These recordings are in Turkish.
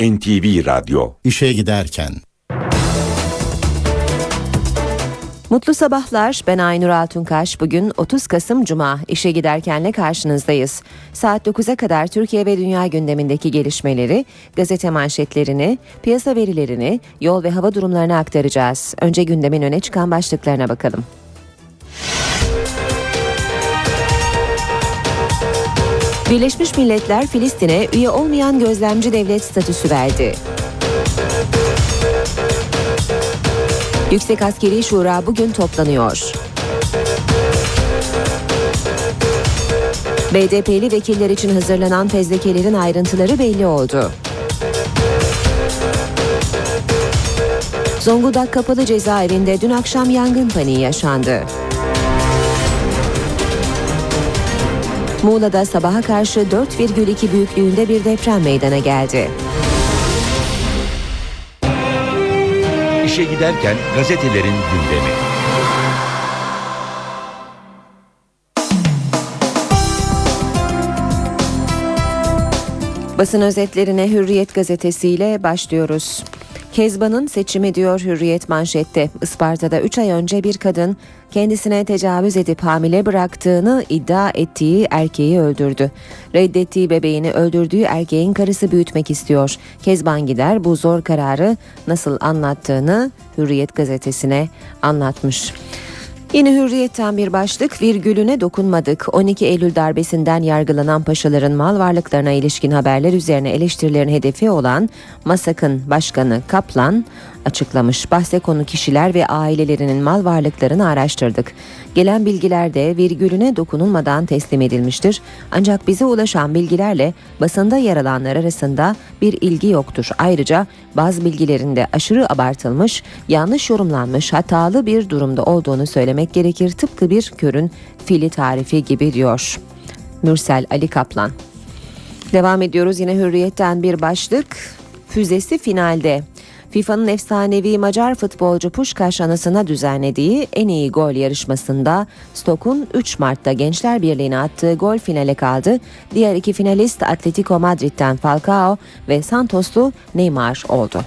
NTV Radyo İşe giderken Mutlu sabahlar. Ben Aynur Altunkaş. Bugün 30 Kasım Cuma. İşe giderkenle karşınızdayız. Saat 9'a kadar Türkiye ve dünya gündemindeki gelişmeleri, gazete manşetlerini, piyasa verilerini, yol ve hava durumlarını aktaracağız. Önce gündemin öne çıkan başlıklarına bakalım. Birleşmiş Milletler Filistin'e üye olmayan gözlemci devlet statüsü verdi. Yüksek Askeri Şura bugün toplanıyor. BDP'li vekiller için hazırlanan fezlekelerin ayrıntıları belli oldu. Zonguldak Kapalı Cezaevinde dün akşam yangın paniği yaşandı. Muğla'da sabaha karşı 4,2 büyüklüğünde bir deprem meydana geldi. İşe giderken gazetelerin gündemi. Basın özetlerine Hürriyet gazetesiyle başlıyoruz. Kezban'ın seçimi diyor Hürriyet manşette. Isparta'da 3 ay önce bir kadın kendisine tecavüz edip hamile bıraktığını iddia ettiği erkeği öldürdü. Reddettiği bebeğini öldürdüğü erkeğin karısı büyütmek istiyor. Kezban Gider bu zor kararı nasıl anlattığını Hürriyet gazetesine anlatmış. Yine hürriyetten bir başlık virgülüne dokunmadık. 12 Eylül darbesinden yargılanan paşaların mal varlıklarına ilişkin haberler üzerine eleştirilerin hedefi olan MASAK'ın başkanı Kaplan açıklamış. Bahse konu kişiler ve ailelerinin mal varlıklarını araştırdık. Gelen bilgiler de virgülüne dokunulmadan teslim edilmiştir. Ancak bize ulaşan bilgilerle basında yer alanlar arasında bir ilgi yoktur. Ayrıca bazı bilgilerinde aşırı abartılmış, yanlış yorumlanmış, hatalı bir durumda olduğunu söylemek gerekir. Tıpkı bir körün fili tarifi gibi diyor. Mürsel Ali Kaplan. Devam ediyoruz yine hürriyetten bir başlık. Füzesi finalde. FIFA'nın efsanevi Macar futbolcu Puşkaş anısına düzenlediği en iyi gol yarışmasında Stok'un 3 Mart'ta Gençler Birliği'ne attığı gol finale kaldı. Diğer iki finalist Atletico Madrid'den Falcao ve Santoslu Neymar oldu.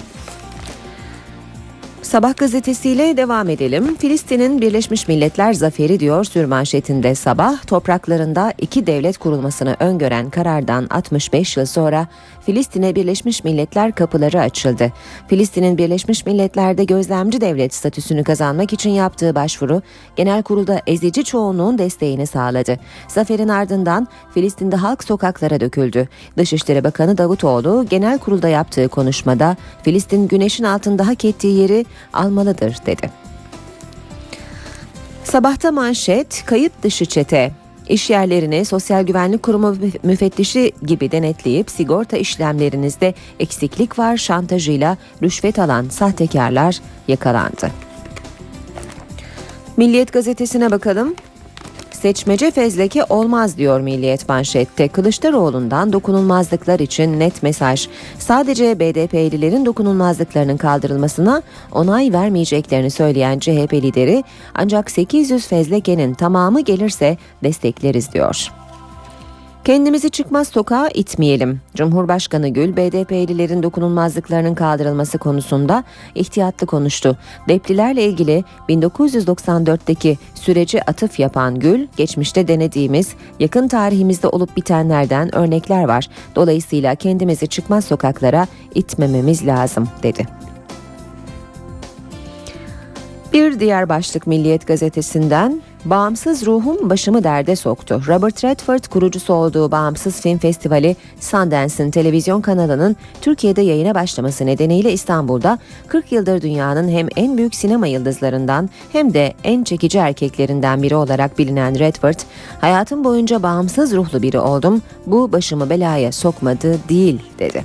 Sabah gazetesiyle devam edelim. Filistin'in Birleşmiş Milletler zaferi diyor sürmanşetinde sabah topraklarında iki devlet kurulmasını öngören karardan 65 yıl sonra Filistin'e Birleşmiş Milletler kapıları açıldı. Filistin'in Birleşmiş Milletler'de gözlemci devlet statüsünü kazanmak için yaptığı başvuru genel kurulda ezici çoğunluğun desteğini sağladı. Zaferin ardından Filistin'de halk sokaklara döküldü. Dışişleri Bakanı Davutoğlu genel kurulda yaptığı konuşmada Filistin güneşin altında hak ettiği yeri almalıdır dedi. Sabahta manşet kayıt dışı çete. İş yerlerini Sosyal Güvenlik Kurumu müfettişi gibi denetleyip sigorta işlemlerinizde eksiklik var şantajıyla rüşvet alan sahtekarlar yakalandı. Milliyet gazetesine bakalım. Seçmece fezleke olmaz diyor Milliyet manşette. Kılıçdaroğlu'ndan dokunulmazlıklar için net mesaj. Sadece BDP'lilerin dokunulmazlıklarının kaldırılmasına onay vermeyeceklerini söyleyen CHP lideri ancak 800 fezlekenin tamamı gelirse destekleriz diyor. Kendimizi çıkmaz sokağa itmeyelim. Cumhurbaşkanı Gül, BDP'lilerin dokunulmazlıklarının kaldırılması konusunda ihtiyatlı konuştu. Deplilerle ilgili 1994'teki süreci atıf yapan Gül, geçmişte denediğimiz, yakın tarihimizde olup bitenlerden örnekler var. Dolayısıyla kendimizi çıkmaz sokaklara itmememiz lazım, dedi. Bir diğer başlık Milliyet gazetesinden Bağımsız ruhum başımı derde soktu. Robert Redford kurucusu olduğu Bağımsız Film Festivali Sundance'ın televizyon kanalının Türkiye'de yayına başlaması nedeniyle İstanbul'da 40 yıldır dünyanın hem en büyük sinema yıldızlarından hem de en çekici erkeklerinden biri olarak bilinen Redford, hayatım boyunca bağımsız ruhlu biri oldum, bu başımı belaya sokmadı değil dedi.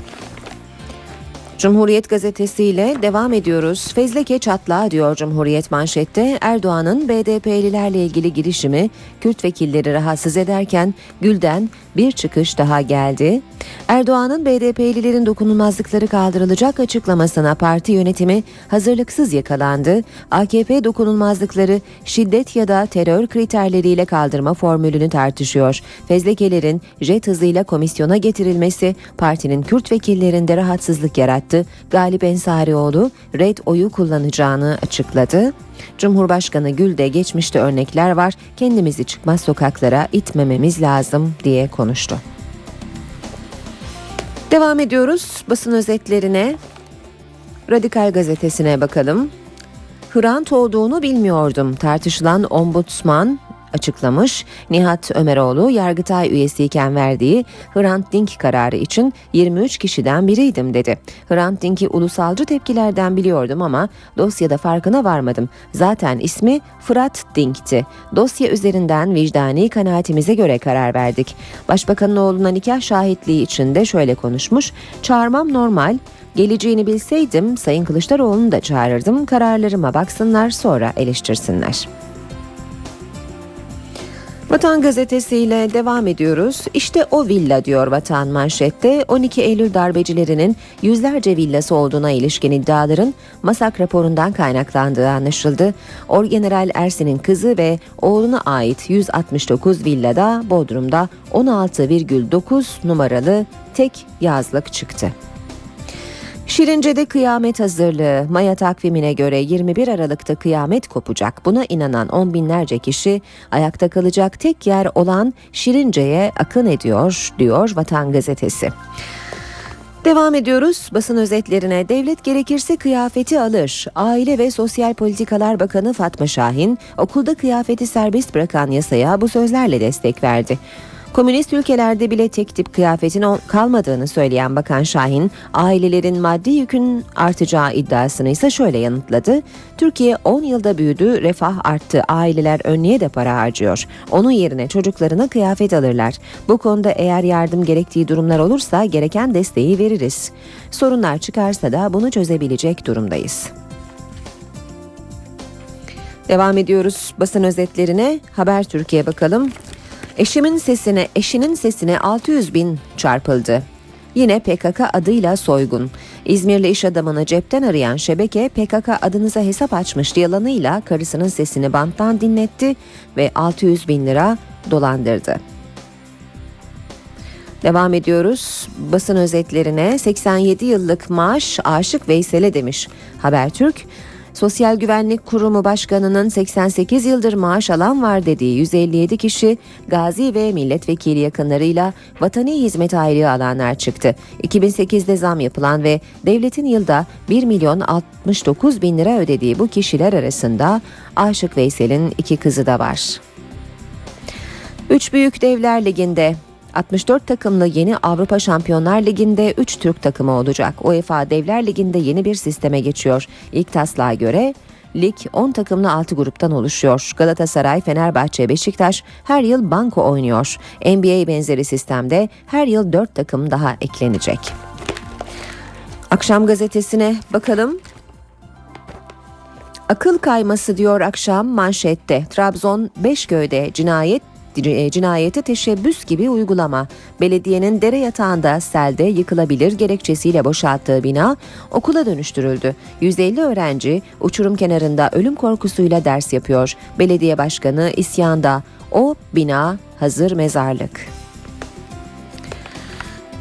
Cumhuriyet gazetesiyle devam ediyoruz. Fezleke çatlağı diyor Cumhuriyet manşette. Erdoğan'ın BDP'lilerle ilgili girişimi Kürt vekilleri rahatsız ederken Gül'den bir çıkış daha geldi. Erdoğan'ın BDP'lilerin dokunulmazlıkları kaldırılacak açıklamasına parti yönetimi hazırlıksız yakalandı. AKP dokunulmazlıkları şiddet ya da terör kriterleriyle kaldırma formülünü tartışıyor. Fezlekelerin jet hızıyla komisyona getirilmesi partinin Kürt vekillerinde rahatsızlık yarattı. Galip Ensarioğlu red oyu kullanacağını açıkladı. Cumhurbaşkanı Gül de geçmişte örnekler var kendimizi çıkmaz sokaklara itmememiz lazım diye konuştu. Devam ediyoruz basın özetlerine. Radikal gazetesine bakalım. Hrant olduğunu bilmiyordum. Tartışılan ombudsman açıklamış. Nihat Ömeroğlu Yargıtay üyesiyken verdiği Hrant Dink kararı için 23 kişiden biriydim dedi. Hrant Dink'i ulusalcı tepkilerden biliyordum ama dosyada farkına varmadım. Zaten ismi Fırat Dink'ti. Dosya üzerinden vicdani kanaatimize göre karar verdik. Başbakanın oğluna nikah şahitliği için de şöyle konuşmuş. Çağırmam normal. Geleceğini bilseydim Sayın Kılıçdaroğlu'nu da çağırırdım. Kararlarıma baksınlar sonra eleştirsinler. Vatan gazetesiyle devam ediyoruz. İşte o villa diyor Vatan manşette 12 Eylül darbecilerinin yüzlerce villası olduğuna ilişkin iddiaların Masak raporundan kaynaklandığı anlaşıldı. Orgeneral Ersin'in kızı ve oğluna ait 169 villada Bodrum'da 16,9 numaralı tek yazlık çıktı. Şirince'de kıyamet hazırlığı. Maya takvimine göre 21 Aralık'ta kıyamet kopacak. Buna inanan on binlerce kişi ayakta kalacak tek yer olan Şirince'ye akın ediyor, diyor Vatan Gazetesi. Devam ediyoruz basın özetlerine. Devlet gerekirse kıyafeti alır. Aile ve Sosyal Politikalar Bakanı Fatma Şahin okulda kıyafeti serbest bırakan yasaya bu sözlerle destek verdi. Komünist ülkelerde bile tek tip kıyafetin kalmadığını söyleyen Bakan Şahin, ailelerin maddi yükün artacağı iddiasını ise şöyle yanıtladı. Türkiye 10 yılda büyüdü, refah arttı, aileler önlüğe de para harcıyor. Onun yerine çocuklarına kıyafet alırlar. Bu konuda eğer yardım gerektiği durumlar olursa gereken desteği veririz. Sorunlar çıkarsa da bunu çözebilecek durumdayız. Devam ediyoruz basın özetlerine. Haber Türkiye bakalım. Eşimin sesine, eşinin sesine 600 bin çarpıldı. Yine PKK adıyla soygun. İzmirli iş adamını cepten arayan şebeke PKK adınıza hesap açmış yalanıyla karısının sesini banttan dinletti ve 600 bin lira dolandırdı. Devam ediyoruz. Basın özetlerine 87 yıllık maaş Aşık Veysel'e demiş Habertürk. Sosyal Güvenlik Kurumu Başkanı'nın 88 yıldır maaş alan var dediği 157 kişi gazi ve milletvekili yakınlarıyla vatani hizmet aylığı alanlar çıktı. 2008'de zam yapılan ve devletin yılda 1 milyon 69 bin lira ödediği bu kişiler arasında Aşık Veysel'in iki kızı da var. Üç Büyük Devler Ligi'nde 64 takımlı yeni Avrupa Şampiyonlar Ligi'nde 3 Türk takımı olacak. UEFA Devler Ligi'nde yeni bir sisteme geçiyor. İlk taslağa göre lig 10 takımlı 6 gruptan oluşuyor. Galatasaray, Fenerbahçe, Beşiktaş her yıl banko oynuyor. NBA benzeri sistemde her yıl 4 takım daha eklenecek. Akşam gazetesine bakalım. Akıl kayması diyor akşam manşette. Trabzon Beşköy'de cinayet cinayete teşebbüs gibi uygulama. Belediyenin dere yatağında selde yıkılabilir gerekçesiyle boşalttığı bina okula dönüştürüldü. 150 öğrenci uçurum kenarında ölüm korkusuyla ders yapıyor. Belediye başkanı isyanda. O bina hazır mezarlık.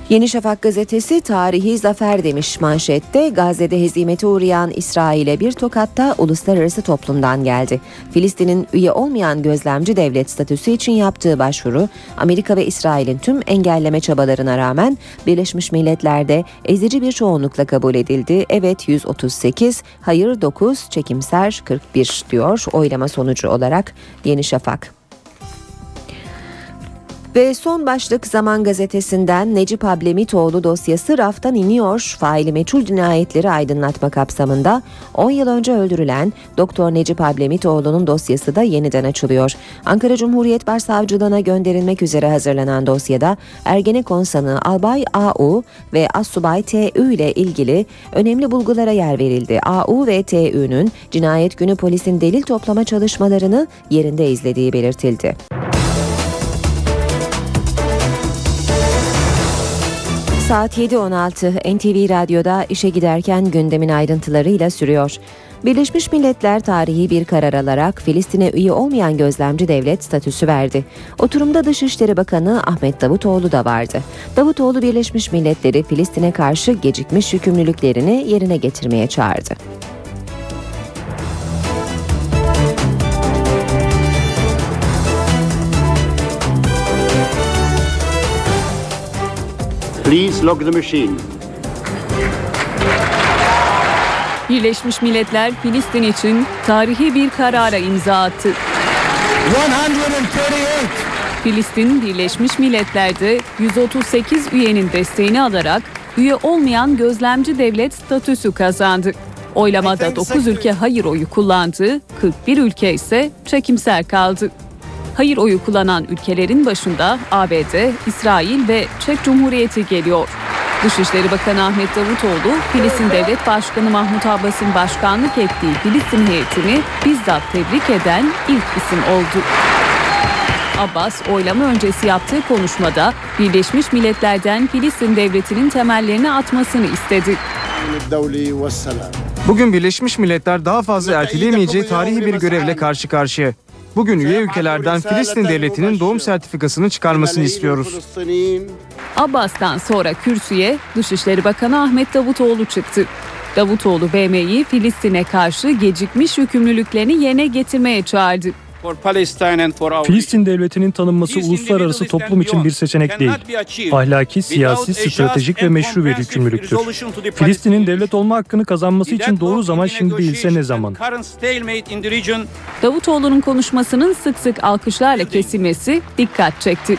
Yeni Şafak gazetesi tarihi zafer demiş manşette Gazze'de hezimete uğrayan İsrail'e bir tokatta uluslararası toplumdan geldi. Filistin'in üye olmayan gözlemci devlet statüsü için yaptığı başvuru Amerika ve İsrail'in tüm engelleme çabalarına rağmen Birleşmiş Milletler'de ezici bir çoğunlukla kabul edildi. Evet 138, hayır 9, çekimser 41 diyor oylama sonucu olarak Yeni Şafak. Ve son başlık Zaman Gazetesi'nden Necip Ablemitoğlu dosyası raftan iniyor. Faili meçhul cinayetleri aydınlatma kapsamında 10 yıl önce öldürülen Doktor Necip Ablemitoğlu'nun dosyası da yeniden açılıyor. Ankara Cumhuriyet Başsavcılığına gönderilmek üzere hazırlanan dosyada Ergenekon sanığı Albay AU ve Assubay TÜ ile ilgili önemli bulgulara yer verildi. AU ve TÜ'nün cinayet günü polisin delil toplama çalışmalarını yerinde izlediği belirtildi. Saat 7.16 NTV Radyo'da işe giderken gündemin ayrıntılarıyla sürüyor. Birleşmiş Milletler tarihi bir karar alarak Filistin'e üye olmayan gözlemci devlet statüsü verdi. Oturumda Dışişleri Bakanı Ahmet Davutoğlu da vardı. Davutoğlu Birleşmiş Milletleri Filistin'e karşı gecikmiş yükümlülüklerini yerine getirmeye çağırdı. Please log the machine. Birleşmiş Milletler Filistin için tarihi bir karara imza attı. 138 Filistin Birleşmiş Milletler'de 138 üyenin desteğini alarak üye olmayan gözlemci devlet statüsü kazandı. Oylamada 9 ülke hayır oyu kullandı, 41 ülke ise çekimser kaldı. Hayır oyu kullanan ülkelerin başında ABD, İsrail ve Çek Cumhuriyeti geliyor. Dışişleri Bakanı Ahmet Davutoğlu, Filistin Devlet Başkanı Mahmut Abbas'ın başkanlık ettiği Filistin heyetini bizzat tebrik eden ilk isim oldu. Abbas oylama öncesi yaptığı konuşmada Birleşmiş Milletler'den Filistin devletinin temellerini atmasını istedi. Bugün Birleşmiş Milletler daha fazla erteleyemeyeceği tarihi bir görevle karşı karşıya. Bugün üye ülkelerden Filistin devletinin doğum sertifikasını çıkarmasını istiyoruz. Abbas'tan sonra kürsüye Dışişleri Bakanı Ahmet Davutoğlu çıktı. Davutoğlu BM'yi Filistin'e karşı gecikmiş yükümlülüklerini yerine getirmeye çağırdı. Filistin devletinin tanınması uluslararası toplum için bir seçenek değil. Ahlaki, siyasi, stratejik ve meşru bir yükümlülüktür. Filistin'in devlet olma hakkını kazanması için doğru zaman şimdi değilse ne zaman? Davutoğlu'nun konuşmasının sık sık alkışlarla kesilmesi dikkat çekti.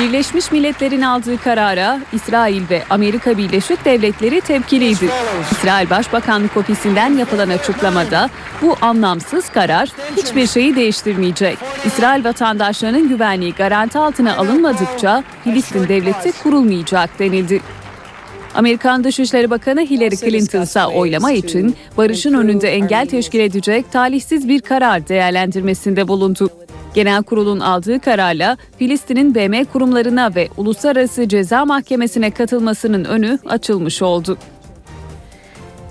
Birleşmiş Milletler'in aldığı karara İsrail ve Amerika Birleşik Devletleri tepkiliydi. İsrail Başbakanlık Ofisi'nden yapılan açıklamada bu anlamsız karar hiçbir şeyi değiştirmeyecek. İsrail vatandaşlarının güvenliği garanti altına alınmadıkça Filistin devleti kurulmayacak denildi. Amerikan Dışişleri Bakanı Hillary Clinton ise oylama için barışın önünde engel teşkil edecek talihsiz bir karar değerlendirmesinde bulundu. Genel kurulun aldığı kararla Filistin'in BM kurumlarına ve Uluslararası Ceza Mahkemesi'ne katılmasının önü açılmış oldu.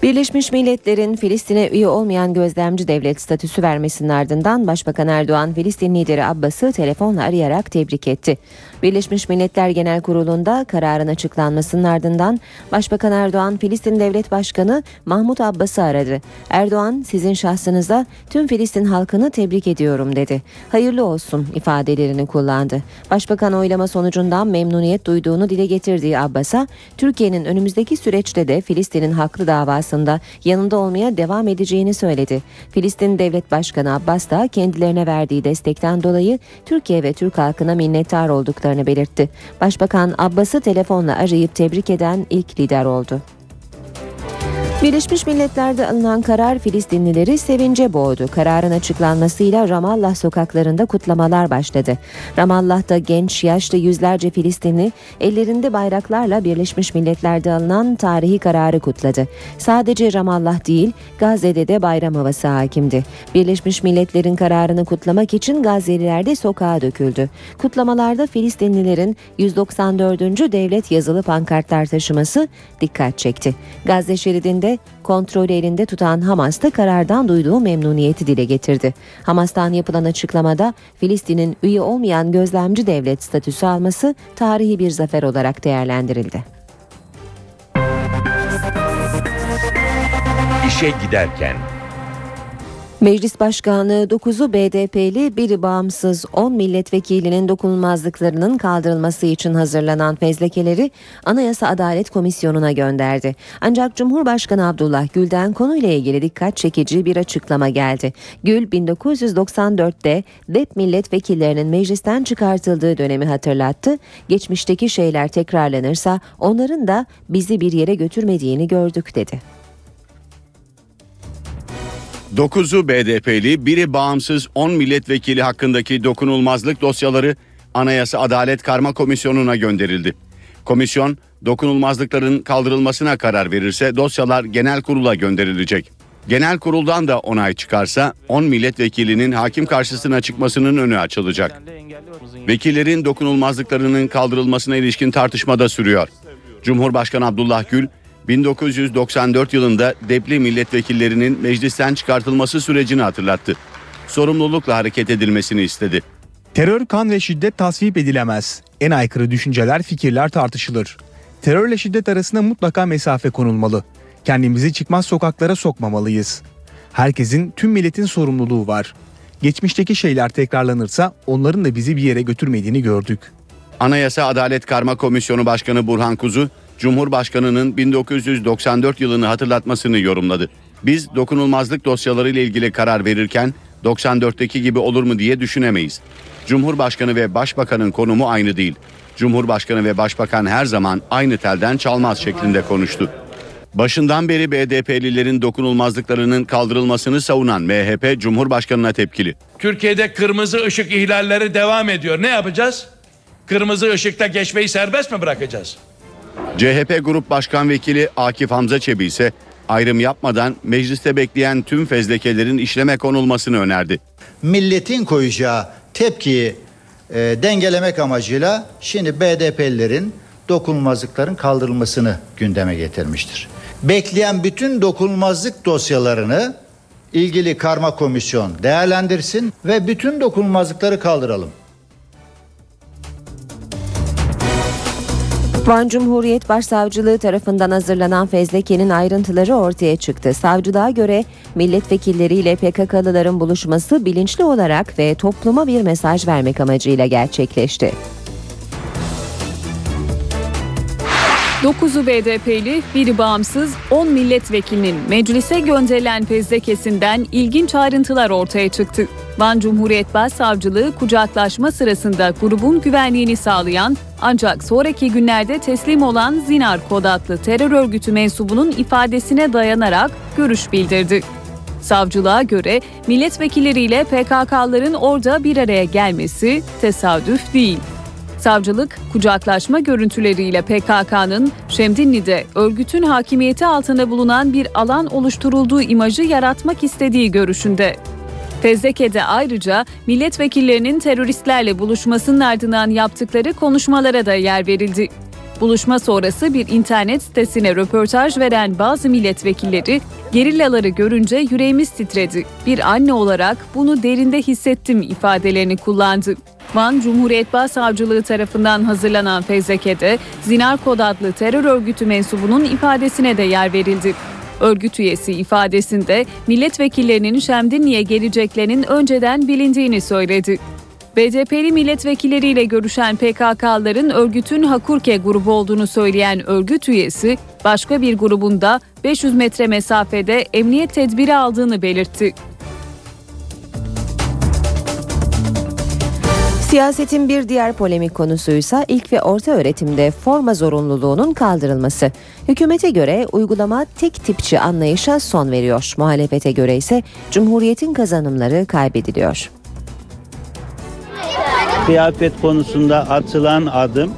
Birleşmiş Milletler'in Filistin'e üye olmayan gözlemci devlet statüsü vermesinin ardından Başbakan Erdoğan Filistin lideri Abbas'ı telefonla arayarak tebrik etti. Birleşmiş Milletler Genel Kurulu'nda kararın açıklanmasının ardından Başbakan Erdoğan Filistin Devlet Başkanı Mahmut Abbas'ı aradı. Erdoğan sizin şahsınıza tüm Filistin halkını tebrik ediyorum dedi. Hayırlı olsun ifadelerini kullandı. Başbakan oylama sonucundan memnuniyet duyduğunu dile getirdiği Abbas'a Türkiye'nin önümüzdeki süreçte de Filistin'in haklı davasında yanında olmaya devam edeceğini söyledi. Filistin Devlet Başkanı Abbas da kendilerine verdiği destekten dolayı Türkiye ve Türk halkına minnettar olduklarını belirtti. Başbakan Abbas'ı telefonla arayıp tebrik eden ilk lider oldu. Birleşmiş Milletler'de alınan karar Filistinlileri sevince boğdu. Kararın açıklanmasıyla Ramallah sokaklarında kutlamalar başladı. Ramallah'ta genç, yaşlı yüzlerce Filistinli ellerinde bayraklarla Birleşmiş Milletler'de alınan tarihi kararı kutladı. Sadece Ramallah değil, Gazze'de de bayram havası hakimdi. Birleşmiş Milletler'in kararını kutlamak için Gazze'liler de sokağa döküldü. Kutlamalarda Filistinlilerin 194. devlet yazılı pankartlar taşıması dikkat çekti. Gazze şeridinde kontrolü elinde tutan Hamas da karardan duyduğu memnuniyeti dile getirdi. Hamas'tan yapılan açıklamada Filistin'in üye olmayan gözlemci devlet statüsü alması tarihi bir zafer olarak değerlendirildi. İşe giderken Meclis Başkanı 9'u BDP'li, biri bağımsız 10 milletvekilinin dokunulmazlıklarının kaldırılması için hazırlanan fezlekeleri Anayasa Adalet Komisyonu'na gönderdi. Ancak Cumhurbaşkanı Abdullah Gül'den konuyla ilgili dikkat çekici bir açıklama geldi. Gül 1994'te DEP milletvekillerinin meclisten çıkartıldığı dönemi hatırlattı. Geçmişteki şeyler tekrarlanırsa onların da bizi bir yere götürmediğini gördük dedi. 9'u BDP'li, biri bağımsız 10 milletvekili hakkındaki dokunulmazlık dosyaları Anayasa Adalet Karma Komisyonu'na gönderildi. Komisyon, dokunulmazlıkların kaldırılmasına karar verirse dosyalar genel kurula gönderilecek. Genel kuruldan da onay çıkarsa 10 milletvekilinin hakim karşısına çıkmasının önü açılacak. Vekillerin dokunulmazlıklarının kaldırılmasına ilişkin tartışma da sürüyor. Cumhurbaşkanı Abdullah Gül 1994 yılında depli milletvekillerinin meclisten çıkartılması sürecini hatırlattı. Sorumlulukla hareket edilmesini istedi. Terör, kan ve şiddet tasvip edilemez. En aykırı düşünceler, fikirler tartışılır. Terörle şiddet arasında mutlaka mesafe konulmalı. Kendimizi çıkmaz sokaklara sokmamalıyız. Herkesin, tüm milletin sorumluluğu var. Geçmişteki şeyler tekrarlanırsa onların da bizi bir yere götürmediğini gördük. Anayasa Adalet Karma Komisyonu Başkanı Burhan Kuzu, Cumhurbaşkanı'nın 1994 yılını hatırlatmasını yorumladı. Biz dokunulmazlık dosyaları ile ilgili karar verirken 94'teki gibi olur mu diye düşünemeyiz. Cumhurbaşkanı ve Başbakanın konumu aynı değil. Cumhurbaşkanı ve Başbakan her zaman aynı telden çalmaz şeklinde konuştu. Başından beri BDP'lilerin dokunulmazlıklarının kaldırılmasını savunan MHP Cumhurbaşkanı'na tepkili. Türkiye'de kırmızı ışık ihlalleri devam ediyor. Ne yapacağız? Kırmızı ışıkta geçmeyi serbest mi bırakacağız? CHP Grup Başkan Vekili Akif Hamza Çebi ise ayrım yapmadan mecliste bekleyen tüm fezlekelerin işleme konulmasını önerdi. milletin koyacağı tepkiyi e, dengelemek amacıyla şimdi BDP'lilerin dokunulmazlıkların kaldırılmasını gündeme getirmiştir. Bekleyen bütün dokunulmazlık dosyalarını ilgili karma komisyon değerlendirsin ve bütün dokunulmazlıkları kaldıralım. Van Cumhuriyet Başsavcılığı tarafından hazırlanan fezlekenin ayrıntıları ortaya çıktı. Savcılığa göre milletvekilleriyle PKK'lıların buluşması bilinçli olarak ve topluma bir mesaj vermek amacıyla gerçekleşti. 9'u BDP'li, biri bağımsız, 10 milletvekilinin meclise gönderilen fezlekesinden ilginç ayrıntılar ortaya çıktı. Van Cumhuriyet Başsavcılığı kucaklaşma sırasında grubun güvenliğini sağlayan ancak sonraki günlerde teslim olan Zinar Kod adlı terör örgütü mensubunun ifadesine dayanarak görüş bildirdi. Savcılığa göre milletvekilleriyle PKK'ların orada bir araya gelmesi tesadüf değil. Savcılık, kucaklaşma görüntüleriyle PKK'nın Şemdinli'de örgütün hakimiyeti altında bulunan bir alan oluşturulduğu imajı yaratmak istediği görüşünde. Fezleke'de ayrıca milletvekillerinin teröristlerle buluşmasının ardından yaptıkları konuşmalara da yer verildi. Buluşma sonrası bir internet sitesine röportaj veren bazı milletvekilleri gerillaları görünce yüreğimiz titredi. Bir anne olarak bunu derinde hissettim ifadelerini kullandı. Van Cumhuriyet Başsavcılığı tarafından hazırlanan fezlekede Zinar Kod adlı terör örgütü mensubunun ifadesine de yer verildi. Örgüt üyesi ifadesinde milletvekillerinin Şemdinli'ye geleceklerinin önceden bilindiğini söyledi. BDP'li milletvekilleriyle görüşen PKK'ların örgütün Hakurke grubu olduğunu söyleyen örgüt üyesi, başka bir grubunda 500 metre mesafede emniyet tedbiri aldığını belirtti. Siyasetin bir diğer polemik konusuysa ilk ve orta öğretimde forma zorunluluğunun kaldırılması. Hükümete göre uygulama tek tipçi anlayışa son veriyor. Muhalefete göre ise Cumhuriyet'in kazanımları kaybediliyor. kıyafet konusunda atılan adım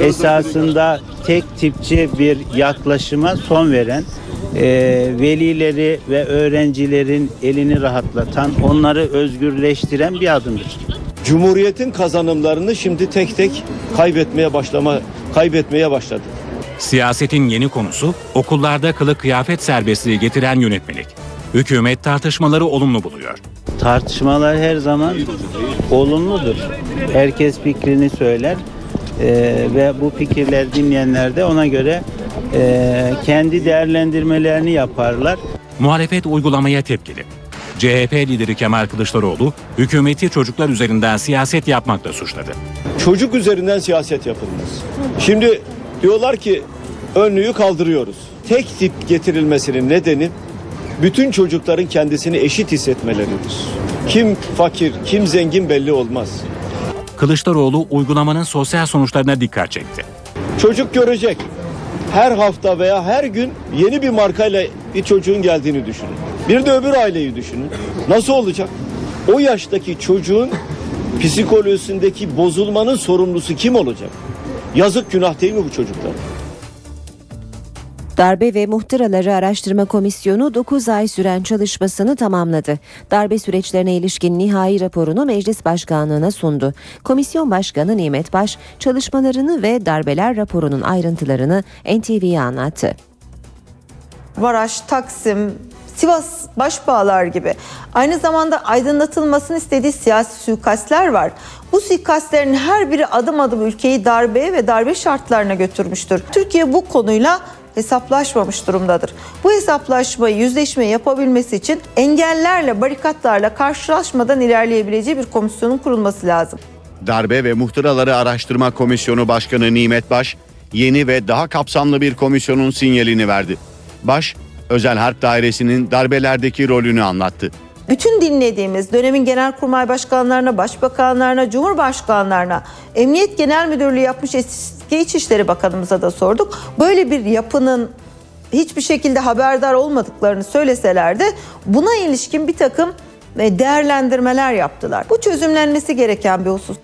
esasında tek tipçi bir yaklaşıma son veren, e, velileri ve öğrencilerin elini rahatlatan, onları özgürleştiren bir adımdır. Cumhuriyetin kazanımlarını şimdi tek tek kaybetmeye başlama kaybetmeye başladı. Siyasetin yeni konusu okullarda kılık kıyafet serbestliği getiren yönetmelik. Hükümet tartışmaları olumlu buluyor. Tartışmalar her zaman olumludur. Herkes fikrini söyler e, ve bu fikirler dinleyenler de ona göre e, kendi değerlendirmelerini yaparlar. Muhalefet uygulamaya tepkili. CHP lideri Kemal Kılıçdaroğlu hükümeti çocuklar üzerinden siyaset yapmakla suçladı. Çocuk üzerinden siyaset yapılmaz. Şimdi diyorlar ki önlüğü kaldırıyoruz. Tek tip getirilmesinin nedeni bütün çocukların kendisini eşit hissetmeleridir. Kim fakir, kim zengin belli olmaz. Kılıçdaroğlu uygulamanın sosyal sonuçlarına dikkat çekti. Çocuk görecek. Her hafta veya her gün yeni bir markayla bir çocuğun geldiğini düşünün. Bir de öbür aileyi düşünün. Nasıl olacak? O yaştaki çocuğun psikolojisindeki bozulmanın sorumlusu kim olacak? Yazık günah değil mi bu çocuklar? Darbe ve Muhtıraları Araştırma Komisyonu 9 ay süren çalışmasını tamamladı. Darbe süreçlerine ilişkin nihai raporunu Meclis Başkanlığı'na sundu. Komisyon Başkanı Nimet Baş çalışmalarını ve darbeler raporunun ayrıntılarını NTV'ye anlattı. Maraş, Taksim, Sivas başbağlar gibi aynı zamanda aydınlatılmasını istediği siyasi suikastler var. Bu suikastlerin her biri adım adım ülkeyi darbeye ve darbe şartlarına götürmüştür. Türkiye bu konuyla hesaplaşmamış durumdadır. Bu hesaplaşmayı, yüzleşmeyi yapabilmesi için engellerle, barikatlarla karşılaşmadan ilerleyebileceği bir komisyonun kurulması lazım. Darbe ve Muhtıraları Araştırma Komisyonu Başkanı Nimet Baş, yeni ve daha kapsamlı bir komisyonun sinyalini verdi. Baş, Özel Harp Dairesi'nin darbelerdeki rolünü anlattı. Bütün dinlediğimiz dönemin genelkurmay başkanlarına, başbakanlarına, cumhurbaşkanlarına, Emniyet Genel Müdürlüğü yapmış eski İçişleri Bakanımıza da sorduk. Böyle bir yapının hiçbir şekilde haberdar olmadıklarını söyleseler de buna ilişkin bir takım e, değerlendirmeler yaptılar. Bu çözümlenmesi gereken bir husus.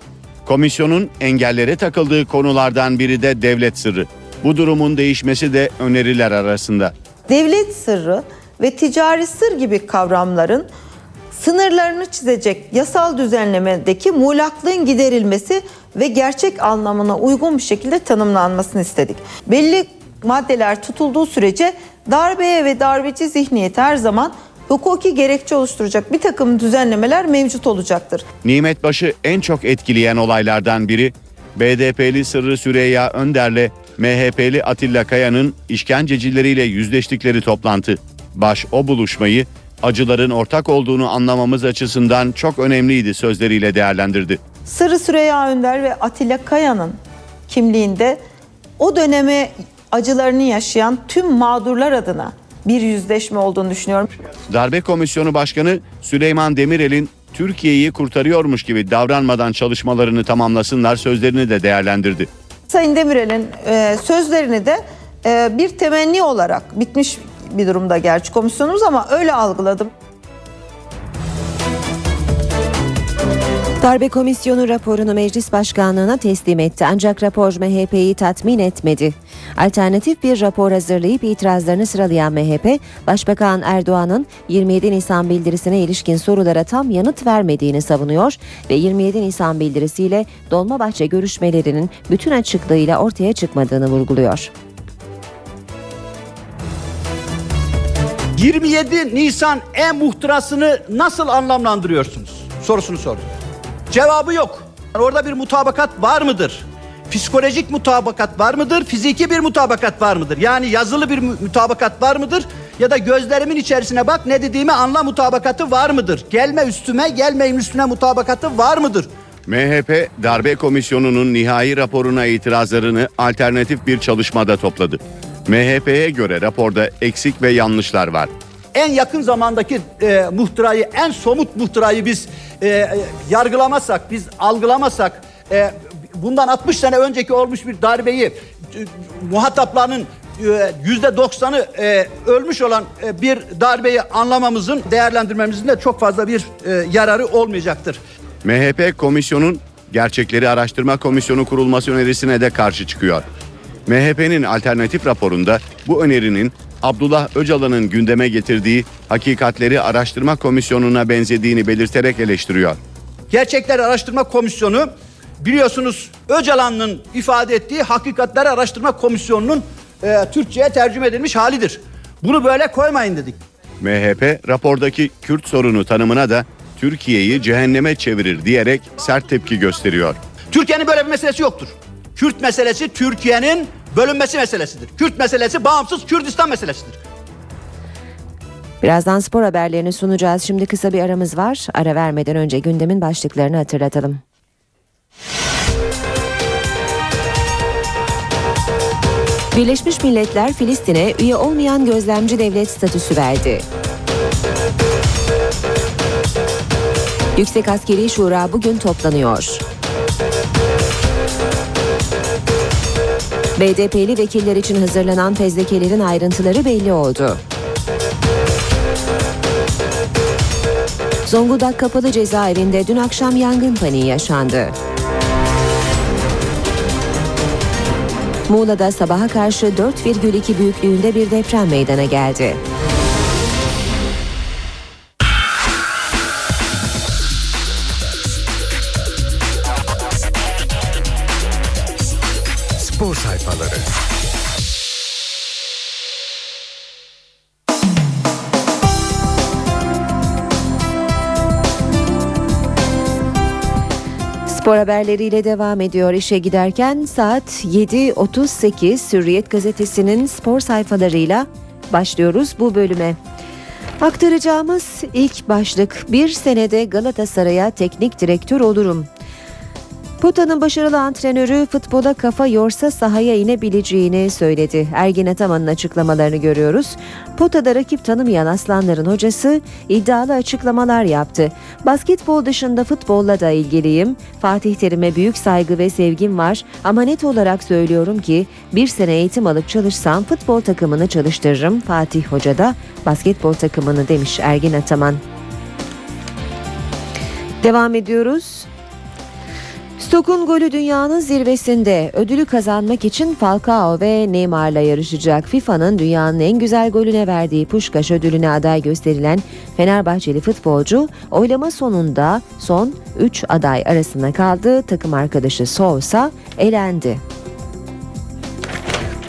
Komisyonun engellere takıldığı konulardan biri de devlet sırrı. Bu durumun değişmesi de öneriler arasında. Devlet sırrı ve ticari sır gibi kavramların sınırlarını çizecek yasal düzenlemedeki muğlaklığın giderilmesi ve gerçek anlamına uygun bir şekilde tanımlanmasını istedik. Belli maddeler tutulduğu sürece darbeye ve darbeci zihniyet her zaman hukuki gerekçe oluşturacak bir takım düzenlemeler mevcut olacaktır. Nimet Baş'ı en çok etkileyen olaylardan biri BDP'li Sırrı Süreyya Önder'le MHP'li Atilla Kaya'nın işkencecileriyle yüzleştikleri toplantı. Baş o buluşmayı acıların ortak olduğunu anlamamız açısından çok önemliydi sözleriyle değerlendirdi. Sırrı Süreyya Önder ve Atilla Kaya'nın kimliğinde o döneme acılarını yaşayan tüm mağdurlar adına bir yüzleşme olduğunu düşünüyorum. Darbe Komisyonu Başkanı Süleyman Demirel'in Türkiye'yi kurtarıyormuş gibi davranmadan çalışmalarını tamamlasınlar sözlerini de değerlendirdi. Sayın Demirel'in e, sözlerini de e, bir temenni olarak bitmiş bir durumda gerçi komisyonumuz ama öyle algıladım. Darbe Komisyonu raporunu Meclis Başkanlığı'na teslim etti ancak rapor MHP'yi tatmin etmedi. Alternatif bir rapor hazırlayıp itirazlarını sıralayan MHP, Başbakan Erdoğan'ın 27 Nisan bildirisine ilişkin sorulara tam yanıt vermediğini savunuyor ve 27 Nisan bildirisiyle Dolmabahçe görüşmelerinin bütün açıklığıyla ortaya çıkmadığını vurguluyor. 27 Nisan e-muhtırasını nasıl anlamlandırıyorsunuz? Sorusunu sordum. Cevabı yok. Orada bir mutabakat var mıdır? Psikolojik mutabakat var mıdır? Fiziki bir mutabakat var mıdır? Yani yazılı bir mutabakat var mıdır? Ya da gözlerimin içerisine bak ne dediğimi anla mutabakatı var mıdır? Gelme üstüme gelmeyin üstüne mutabakatı var mıdır? MHP Darbe Komisyonu'nun nihai raporuna itirazlarını alternatif bir çalışmada topladı. MHP'ye göre raporda eksik ve yanlışlar var. En yakın zamandaki e, muhtırayı, en somut muhtırayı biz e, yargılamazsak, biz algılamazsak, e, bundan 60 sene önceki olmuş bir darbeyi e, muhataplarının yüzde doksanı e, ölmüş olan e, bir darbeyi anlamamızın, değerlendirmemizin de çok fazla bir e, yararı olmayacaktır. MHP komisyonun gerçekleri araştırma komisyonu kurulması önerisine de karşı çıkıyor. MHP'nin alternatif raporunda bu önerinin Abdullah Öcalan'ın gündeme getirdiği Hakikatleri Araştırma Komisyonu'na benzediğini belirterek eleştiriyor. Gerçekler Araştırma Komisyonu biliyorsunuz Öcalan'ın ifade ettiği Hakikatleri Araştırma Komisyonu'nun e, Türkçe'ye tercüme edilmiş halidir. Bunu böyle koymayın dedik. MHP rapordaki Kürt sorunu tanımına da Türkiye'yi cehenneme çevirir diyerek sert tepki gösteriyor. Türkiye'nin böyle bir meselesi yoktur. Kürt meselesi Türkiye'nin bölünmesi meselesidir. Kürt meselesi bağımsız Kürdistan meselesidir. Birazdan spor haberlerini sunacağız. Şimdi kısa bir aramız var. Ara vermeden önce gündemin başlıklarını hatırlatalım. Birleşmiş Milletler Filistin'e üye olmayan gözlemci devlet statüsü verdi. Yüksek Askeri Şura bugün toplanıyor. BDP'li vekiller için hazırlanan fezlekelerin ayrıntıları belli oldu. Zonguldak Kapalı Cezaevinde dün akşam yangın paniği yaşandı. Muğla'da sabaha karşı 4,2 büyüklüğünde bir deprem meydana geldi. Sayfaları. Spor haberleriyle devam ediyor işe giderken saat 7.38 Hürriyet gazetesinin spor sayfalarıyla başlıyoruz bu bölüme. Aktaracağımız ilk başlık bir senede Galatasaray'a teknik direktör olurum. Puta'nın başarılı antrenörü futbola kafa yorsa sahaya inebileceğini söyledi. Ergin Ataman'ın açıklamalarını görüyoruz. Pota'da rakip tanımayan Aslanların hocası iddialı açıklamalar yaptı. Basketbol dışında futbolla da ilgiliyim. Fatih Terim'e büyük saygı ve sevgim var ama net olarak söylüyorum ki bir sene eğitim alıp çalışsam futbol takımını çalıştırırım. Fatih Hoca da basketbol takımını demiş Ergin Ataman. Devam ediyoruz. Stok'un golü dünyanın zirvesinde. Ödülü kazanmak için Falcao ve Neymar'la yarışacak. FIFA'nın dünyanın en güzel golüne verdiği Puşkaş ödülüne aday gösterilen Fenerbahçeli futbolcu oylama sonunda son 3 aday arasında kaldı. Takım arkadaşı Sousa elendi.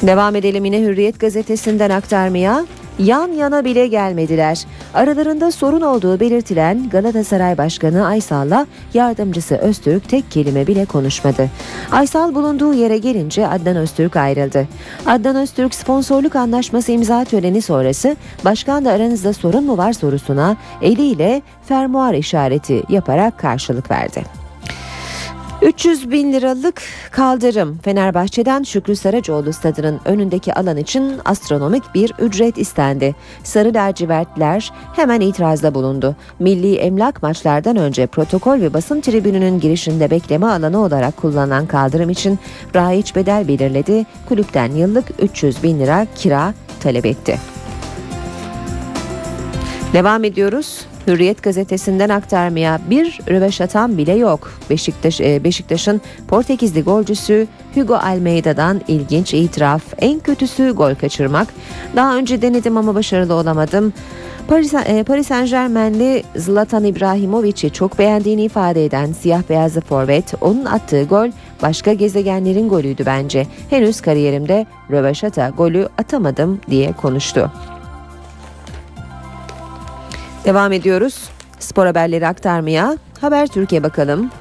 Devam edelim yine Hürriyet gazetesinden aktarmaya. Yan yana bile gelmediler. Aralarında sorun olduğu belirtilen Galatasaray Başkanı Aysal'la yardımcısı Öztürk tek kelime bile konuşmadı. Aysal bulunduğu yere gelince Adnan Öztürk ayrıldı. Adnan Öztürk sponsorluk anlaşması imza töreni sonrası başkanla aranızda sorun mu var sorusuna eliyle fermuar işareti yaparak karşılık verdi. 300 bin liralık kaldırım Fenerbahçe'den Şükrü Saracoğlu stadının önündeki alan için astronomik bir ücret istendi. Sarı lacivertler hemen itirazda bulundu. Milli emlak maçlardan önce protokol ve basın tribününün girişinde bekleme alanı olarak kullanılan kaldırım için rahiç bedel belirledi. Kulüpten yıllık 300 bin lira kira talep etti. Devam ediyoruz. Hürriyet gazetesinden aktarmaya bir röveşatan bile yok. Beşiktaş e, Beşiktaş'ın Portekizli golcüsü Hugo Almeida'dan ilginç itiraf. En kötüsü gol kaçırmak. Daha önce denedim ama başarılı olamadım. Paris, e, Paris Saint Germain'li Zlatan İbrahimovic'i çok beğendiğini ifade eden siyah beyazlı forvet onun attığı gol başka gezegenlerin golüydü bence. Henüz kariyerimde röveşata golü atamadım diye konuştu. Devam ediyoruz. Spor haberleri aktarmaya. Haber Türkiye bakalım.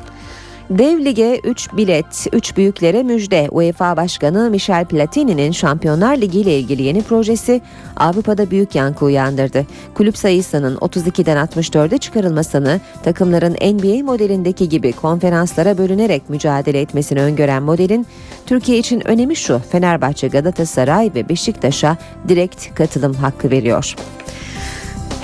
Dev Lig'e 3 bilet, 3 büyüklere müjde. UEFA Başkanı Michel Platini'nin Şampiyonlar Ligi ile ilgili yeni projesi Avrupa'da büyük yankı uyandırdı. Kulüp sayısının 32'den 64'e çıkarılmasını, takımların NBA modelindeki gibi konferanslara bölünerek mücadele etmesini öngören modelin Türkiye için önemi şu. Fenerbahçe, Galatasaray ve Beşiktaş'a direkt katılım hakkı veriyor.